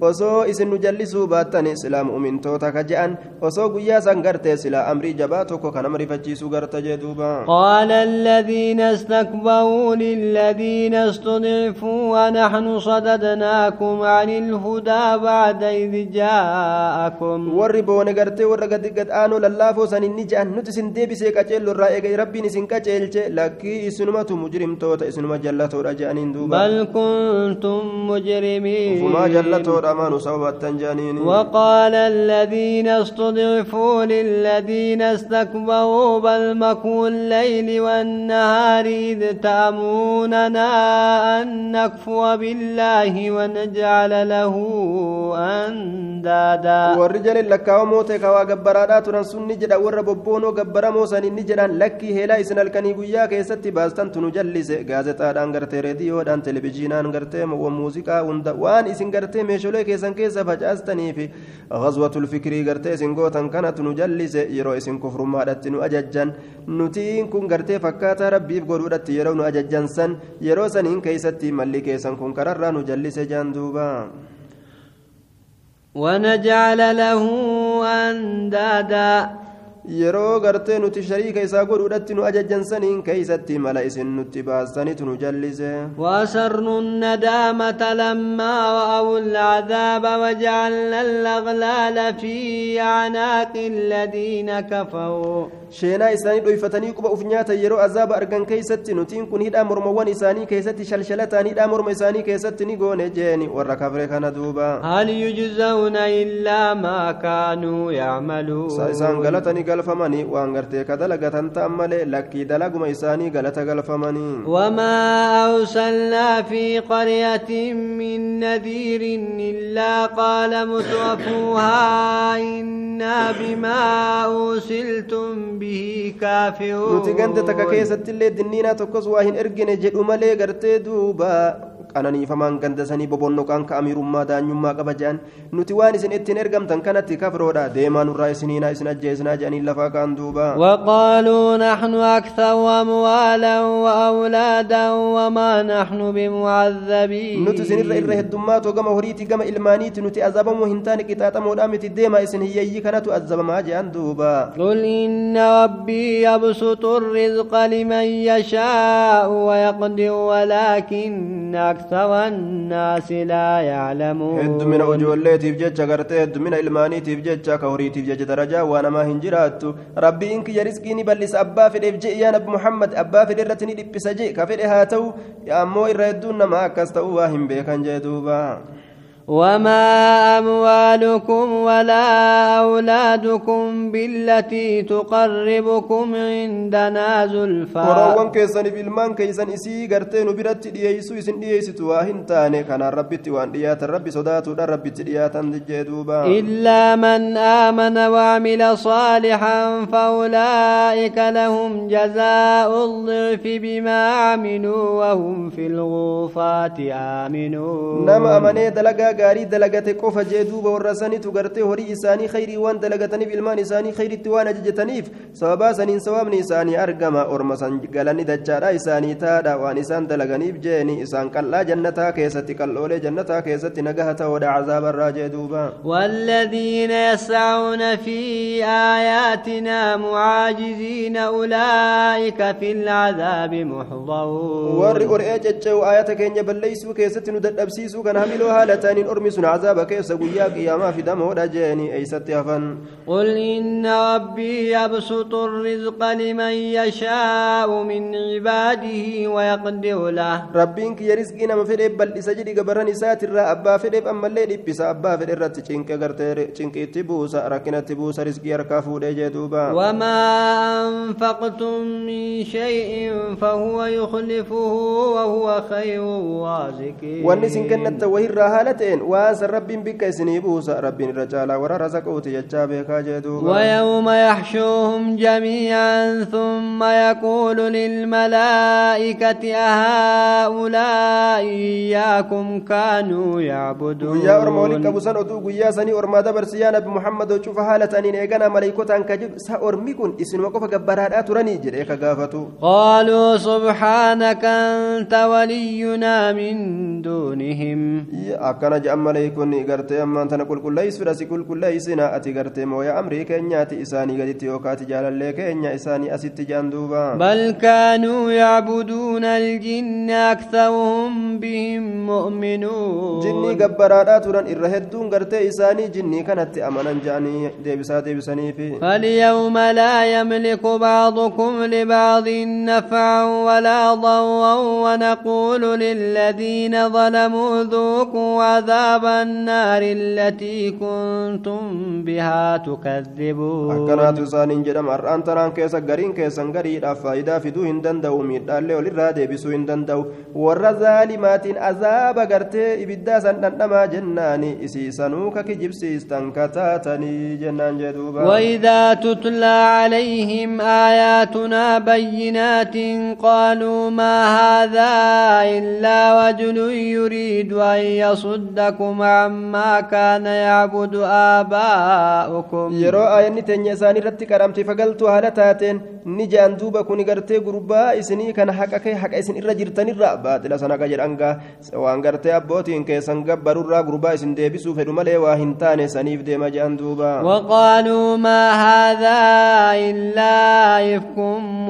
osoo isin nu jallisuu baattan islaam umintoota ka je'an osoo guyyaa san gartee silaa amrii jabaa tokko kanama rifachiisuu garta jee duuba qaala aladiina istakbaruu liladiina istudcifuu wanaxnu sadadnaakum ani ilhudaa bacda id jaa'akum warri boone gartee warra gadi gad aanoo lallaafoo san inni je'an nuti isin deebisee qaceellu irraa eega rabbiin isin qaceelche lakkii isinumatu mujrimtoota isinuma jallatoodha je'aniin duuba bal kuntum mujrimiin ufumaa jallatoodha وقال الذين استضعفوا للذين استكبروا بل مكوا الليل والنهار إذ تأموننا أن نكفر بالله ونجعل له أندادا والرجال لكاو موتك وقبرادات رنسون نجد ورببونو قبرمو سنين نجدان لكي هلا إسن الكني guyyaa keessatti baastan tunu jallise gaazexaadhaan gartee reediyoodhaan televezyiinaan gartee muuziqaa hunda waan isin gartee meeshoolee رسول كيسن كيس فجأستني في غزوة الفكر قرتي سنقوتا كانت نجلس يرو اسن كفر ما رتن أججن نتين كن قرتي فكاتا ربي بقولو رتي يرون أججن سن يرو سنين كيستي ملي كيسن كن كرر نجلس جندوبا ونجعل له أندادا yeroo gartee nuti shariika isaa godhuudhatti nu ajajjansaniin keeysatti mala isin nutti baastanitu nu jallise وأسرنا الندامة لما رأوا العذاب وجعلنا الأغلال في أعناق الذين كفروا sheenaa isaanii dhoyfatanii quba uf nyaatan yeroo azaaba argan keeysatti nutiin kun hidhaa mormawwan isaanii keessatti shalshalataan hidhaa morma isaanii keessatti ni goone jeeni warra kafre kana duuba hal yujzauna illaa maa kaanuu yacmaluun galfamanii waan gartee ka dalagatan ta'an malee lakkii dalaguma isaanii galata galfamanii wamaa awsalnaa fi qaryatin min nadiirin illaa qaala mutwafuuhaa innaa bimaa uusiltum bihi kaafiruun nuti ganda takka keessatti illee dinniinaa tokkos waa hin ergine jedhu malee gartee duuba qananiifamaan gandasanii bobonnoqaan ka amiirummaa daanyummaa qaba jedhan nuti waan isin ittiin ergamtan kanatti kafroodha deemaan urraa isiniinaa isin ajjeesinaa jedhanii lafaa kaan duuba وقالوا نحن أكثر أموالا وأولادا وما نحن بمعذبين نتو سنر إره الدمات وقم هريتي قم إلمانيتي نتي أزبم وهنتان كتاتم ودامت الديما إسن هي يكنا تؤذب ما جان دوبا قل إن ربي يبسط الرزق لمن يشاء ويقدر ولكن أكثر أكثر الناس لا يعلمون هد من هدمنا تفجج جتشا هد من إلماني تفجج كوري تفجج درجة وأنا ما هنجرات ربي إنك يا رزقيني بلس أبا في الإفجئ يا نب محمد أبا في الرتني لبسجئ كفر هاتو يا أمو إرهدون ما أكستوا واهم بيكا جدوبا وما أموالكم ولا أولادكم بالتي تقربكم عندنا زلفا وروان كيسان في المان كيسان إسي غرتين برت ديسو إسن ديستو تواهن تاني كان ربي تيوان ديات ربي صداتو دا ربي تديات دوبا إلا من آمن وعمل صالحا فأولئك لهم جزاء الضعف بما عملوا وهم في الغوفات آمنون نما أمني دلقا gaarii dalagate qofa jee duuba warra sanitu gartee horii isaanii khayrii waan dalagataniif ilmaan isaanii khayritti waan ajajataniif sababaa saniin sawaabni isaanii argama orma san galani dachaadha isaanii taadha waan isaan dalaganiif jeeni isaan qal'aa jannataa keessatti qal'oolee jannataa keessatti nagaha ta'oodha cazaabarraa jee duuba والذين يسعون في آياتنا معاجزين أولئك في العذاب محضرون ورئ أرئة جتشو آياتك إن يبليسو كيستنو دد أبسيسو كان هميلو هالتاني ربين أرمي سن عذابك يسقيا قياما في دم ورجاني أي قل إن ربي يبسط الرزق لمن يشاء من عباده ويقدر له ربينك يرزقنا ما في بل إسجد قبرني ساتر أبا في أما الليل إبسا أبا في الرد تشنك قرتير تشنك تبوس ركنا تبوس رزقي ركافو دوبا وما أنفقتم من شيء فهو يخلفه وهو خير الرازقين والنسين كانت وهي الرهالتين جين واس ربي بك سنيبوس ربي الرجال ورا رزقه تجا بك ويوم يحشوهم جميعا ثم يقول للملائكة أهؤلاء إياكم كانوا يعبدون يا أرمولك أبو سن أدوك يا سني أرما دبر سيانا بمحمد وشوف حالة أنين إيقنا ملائكة أنكجب سأرميكم إسن وقف قبرها أتراني جريك قافتو قالوا سبحانك أنت ولينا من دونهم أكنا أرجع ملي كوني أما أنت نقول كل ليس فرسي كل كل ليس نأتي قرتي مويا أمري كينياتي إساني قد تيوكاتي جالا لي كينيا إساني أسيتي جاندوبا بل كانوا يعبدون الجن أكثرهم بهم مؤمنون جني قبرادا تران إرهدون قرتي إساني جني كانت أمنا جاني ديبسا ديبساني في فاليوم لا يملك بعضكم لبعض نفعا ولا ضوا ونقول للذين ظلموا ذوقوا عذاب عذاب النار التي كنتم بها تكذبون أكنات إسان جدم أرآن تران كيسا غرين كيسا غرين أفايدا في دو هندن دو ميدان ليو للرادة بسو هندن دو ورى ظالمات عذاب غرتي إبدا نما جنان إسي سنوك كجبسي استنكتاتني جنان جدوبا وإذا تتلى عليهم آياتنا بينات قالوا ما هذا إلا وجل يريد أن يصد لكم عما كان يعبد آباؤكم يرو آياني نتن يساني رتي كرامتي فقلتو هالا تاتين نجان دوبا كوني غرتي غربا إسني كان حقا كي حقا إسن إرى جرتني را باتلا سانا كجر أنغا وان غرتي أبوتين كي سنغب برور را غربا إسن دي بسو فدو ملي واهن تاني سنيف دي مجان دوبا وقالوا ما هذا إلا إفك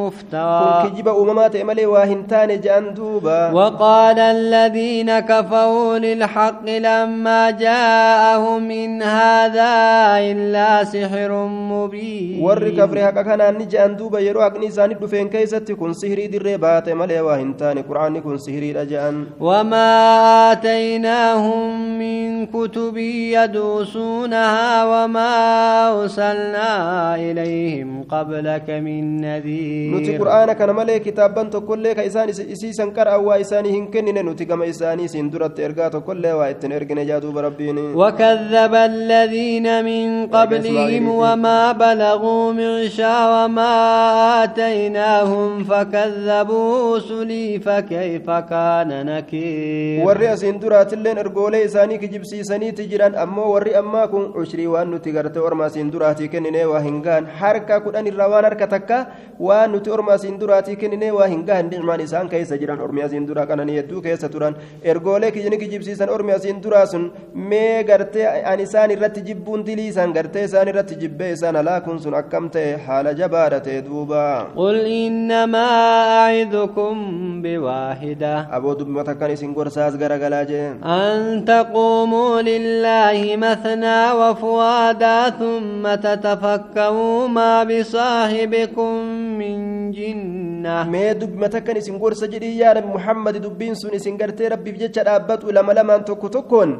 مفترى كجب أممات ملي تاني جان دوبا وقال الذين كفوا للحق لما جاءهم إن هذا إلا سحر مبين warri kafre haqa kanaanni je'an duuba yeroo haqni isaanii dhufeen keessatti kun sihirii dirree baate malee waa hin taane qur'aanni kun sihiriidha je'an wamaa aataynaahum min kutubi yaduusuunahaa wamaa arsalnaa ilayhim qablaka min nadiir nuti qur'aana kana malee kitaabban tokkollee ka isaan isiisan qara'an waa isaanii hin kennine nuti gama isaanii siin duratti ergaa tokkollee waa itti ergine jaa duuba rabbiin wakadaba aladiina min qablihim wamaa balaguu micshaa wamaa aataynaahum fakadabuu rusulii fakayfa kaana nakiir warri asiin duraatilleen ergoolee isaanii kijibsiisaniiti jiran ammoo warri ammaa kun ushrii waan nuti garte orma asiin duraatii kenninee waa hin gahan harka kudhan irraa waan harka takka waan nuti orma asiin duraatii kenninee waa hin gahan nicmaan isaan keessa jiran ormi asiin duraa kananii hedduu keessa turan ergoolee kijini kijibsiisan ormi asiin isiin duraa sun mee gartee an isaan irratti jibbuun dilii isaan gartee isaan irratti jibbee isaan halaakuun sun akkam ta'e haala jabaadha ta'e duuba qul innamaa a'idukum biwaahida aboo dubbata kan isin gorsaas garagalaa jee an taquumuu lillaahi mathnaa wafuwaadaa thumma tatafakkaruu maa bisaahibikum min jinni mee dubbima takkan isin gorsa jedhii yaa nabi muhammadi dubbiin sun isin gartee rabbiif jecha dhaabbatu lama lamaan tokko tokkoon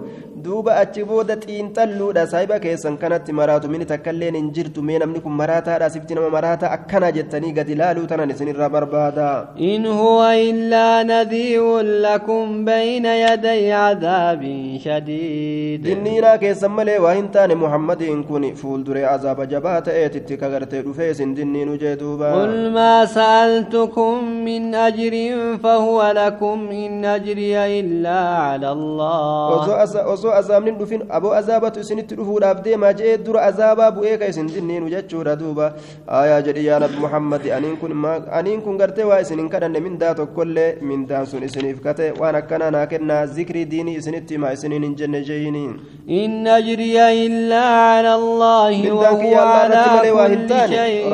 duuba achi booda xiinxalluudha saahiba keessan kanatti maraatu mini takkailleen hin jirtu mee namni kun maraataadha sifti nama maraata akkana jettanii gadi laaluu tanan isinirra barbaada in huwa illaa nadhiirun lakum bayna yaday cadaabin shadiid dinniinaa keessan malee waa hin taane muhammadiin kun fuulduree azaaba jabaa ta'eetitti kagartee dhufee isin dinniinu jee duuba qul maa sa'altukum min ajrin fahuwa lakum in ajriya illaa cala allah azaabnin dhufin aboo azaabatu isinitti dhufuudhaaf deemaa je'ee dura azaabaa bu'ee ka isin dinniinu jechuudha duuba aayaa jedhi yaa nabi muhammadi aniin kun gartee waa isin hin kadhanne mindaa tokkollee mindaan sun isiniif kate waan akkanaa naa kennaa zikrii diinii isinitti himaa isiniin hin jenne jeeyiniin إن أجري إلا على الله وهو على كل شيء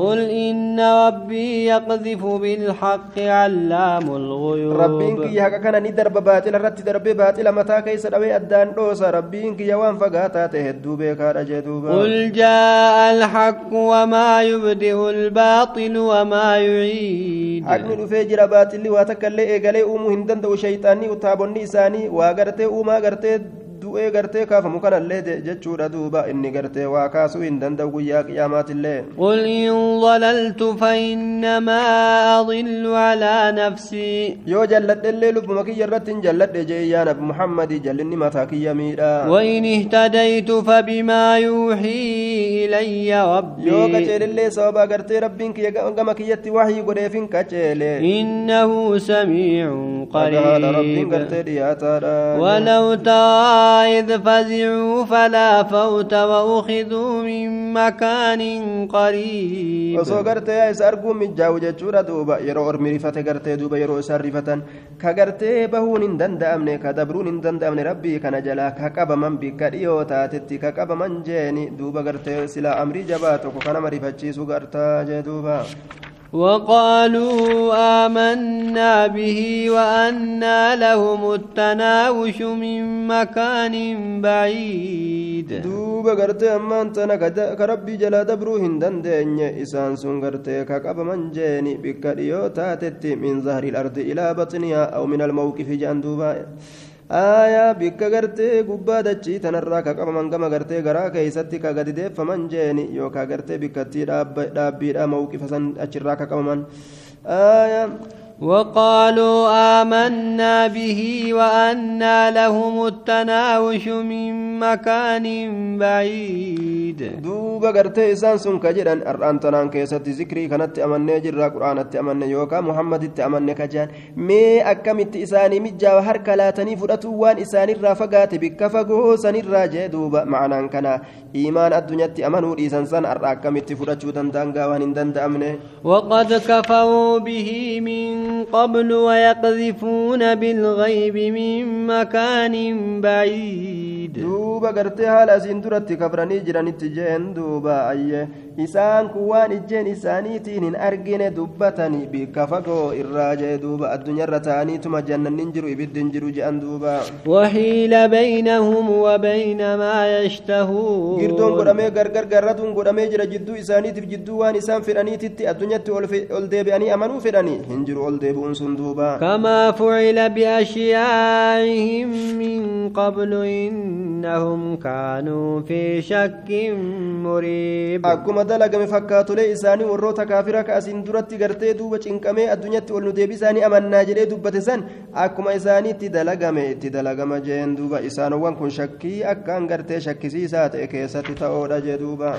قل إن ربي يقذف بالحق علام الغيوب ربي كي هكا كان ni darba baaxila irratti darbee baaxila mataa keessa dhawee addaan dhoosa rabbiin kiyya waan fagaataa ta'e hedduu beekaadha jee duuba qul jaa'a alhaqu wamaa yubdi'u albaaxilu wamaa yuciid haqni dhufee jira baaxilli waa takka illee eegalee uumuu hin danda'u shayxaannii utaabonni isaanii waa gartee uumaa gartee du'ee gartee kaafamu kanallee jechuudha duuba inni gartee waa kaasuu hin danda'u guyyaa qiyaamaatillee qul in dalaltu fainnamaa adillu alaa nafsii yoo jalladhellee lubbuma kiyya irratti hin jalladhe jee yaa nabi muhammadi jallinni mataa kiyya miidha wain ihtadaytu fabimaa yuuxii ilayya rabbii yoo qaceelellee sababa gartee rabbiin kiyya gama kiyyatti waxii godheefin qaceele innahu samiicun qariib rabbiin gartee dhiyaataadha walau taa إذ فزعوا فلا فوت وأخذوا من مكان قريب وصغرت يا سارقو من جاو جاتورا دوبا يرو أرمي رفت غرت دوبا يرو أسار رفتا بهون اندند أمني كدبرون اندند أمني ربي كان كقب من بكريو تاتتي كقب من جيني دوبا غرت سلا أمري جباتو كنا مريفتشي سغرت جدوبا وقالوا آمنا به وأنا لهم التناوش من مكان بعيد دوبا قرت أما أنت كربي جلا دبرو هندن ديني إسان سن قرت كقب من جيني بكريو تاتت من ظهر الأرض إلى بطنها أو من الموقف جان دوبا aayaa bikka gartee gubbaa dachii tanarraa ka qabaman gama gartee garaa keeysatti ka gadi deeffaman jeeni yookaa gartee bikkattii dhaabbiidha mawqifa achirraa ka qabaman aayaa وقالوا آمنا به وأنا لهم التناوش من مكان بعيد دوبا قرتي إسان سنك كجرا الآن تنان كيسات ذكري كانت أمني جرا قرآن تأمن يوكا محمد تأمن كجان مي أكمت إساني مجا وحر كلاتني فرأتوان إساني رافقات بك فقعو سني راجع دوبا معنا كنا إيمان الدنيا تأمن إسان سن أكمت فرأتو دندان قاوان دند أمني وقد كفوا به من قبل ويقذفون بالغيب من مكان بعيد دوبا كفرني جراني تجين دوبا أيه isaan kun waan ijjeen isaaniitiin hin argine dubbatanii bikka fagoo irraa jee duuba addunyaarra ta'aniituma jannannin jiru ibiddin jiru je'an duuba wahiila baynahum wabayna maa yashtahuun girdoon godhamee gargar garratuun godhamee jira jidduu isaaniitiif jidduu waan isaan fedhaniititti addunyaatti ol deebi'anii amanuu fedhanii hin jiru ol deebi'uun sun duuba kamaa fucila biashyaa'ihim min qablu innahum kaanuu fi shakkin muriib dalagame fakkaatolee isaanii warroota kaafira ka asiin duratti gartee duuba cinqamee addunyaatti ol nu deebisaanii amannaa jedhee dubbate san akkuma isaanii itti dalagame itti dalagama jeen duuba isaanowwan kun shakkii akkaan gartee shakkisiisaa ta'e keessatti ta'oodha jee duuba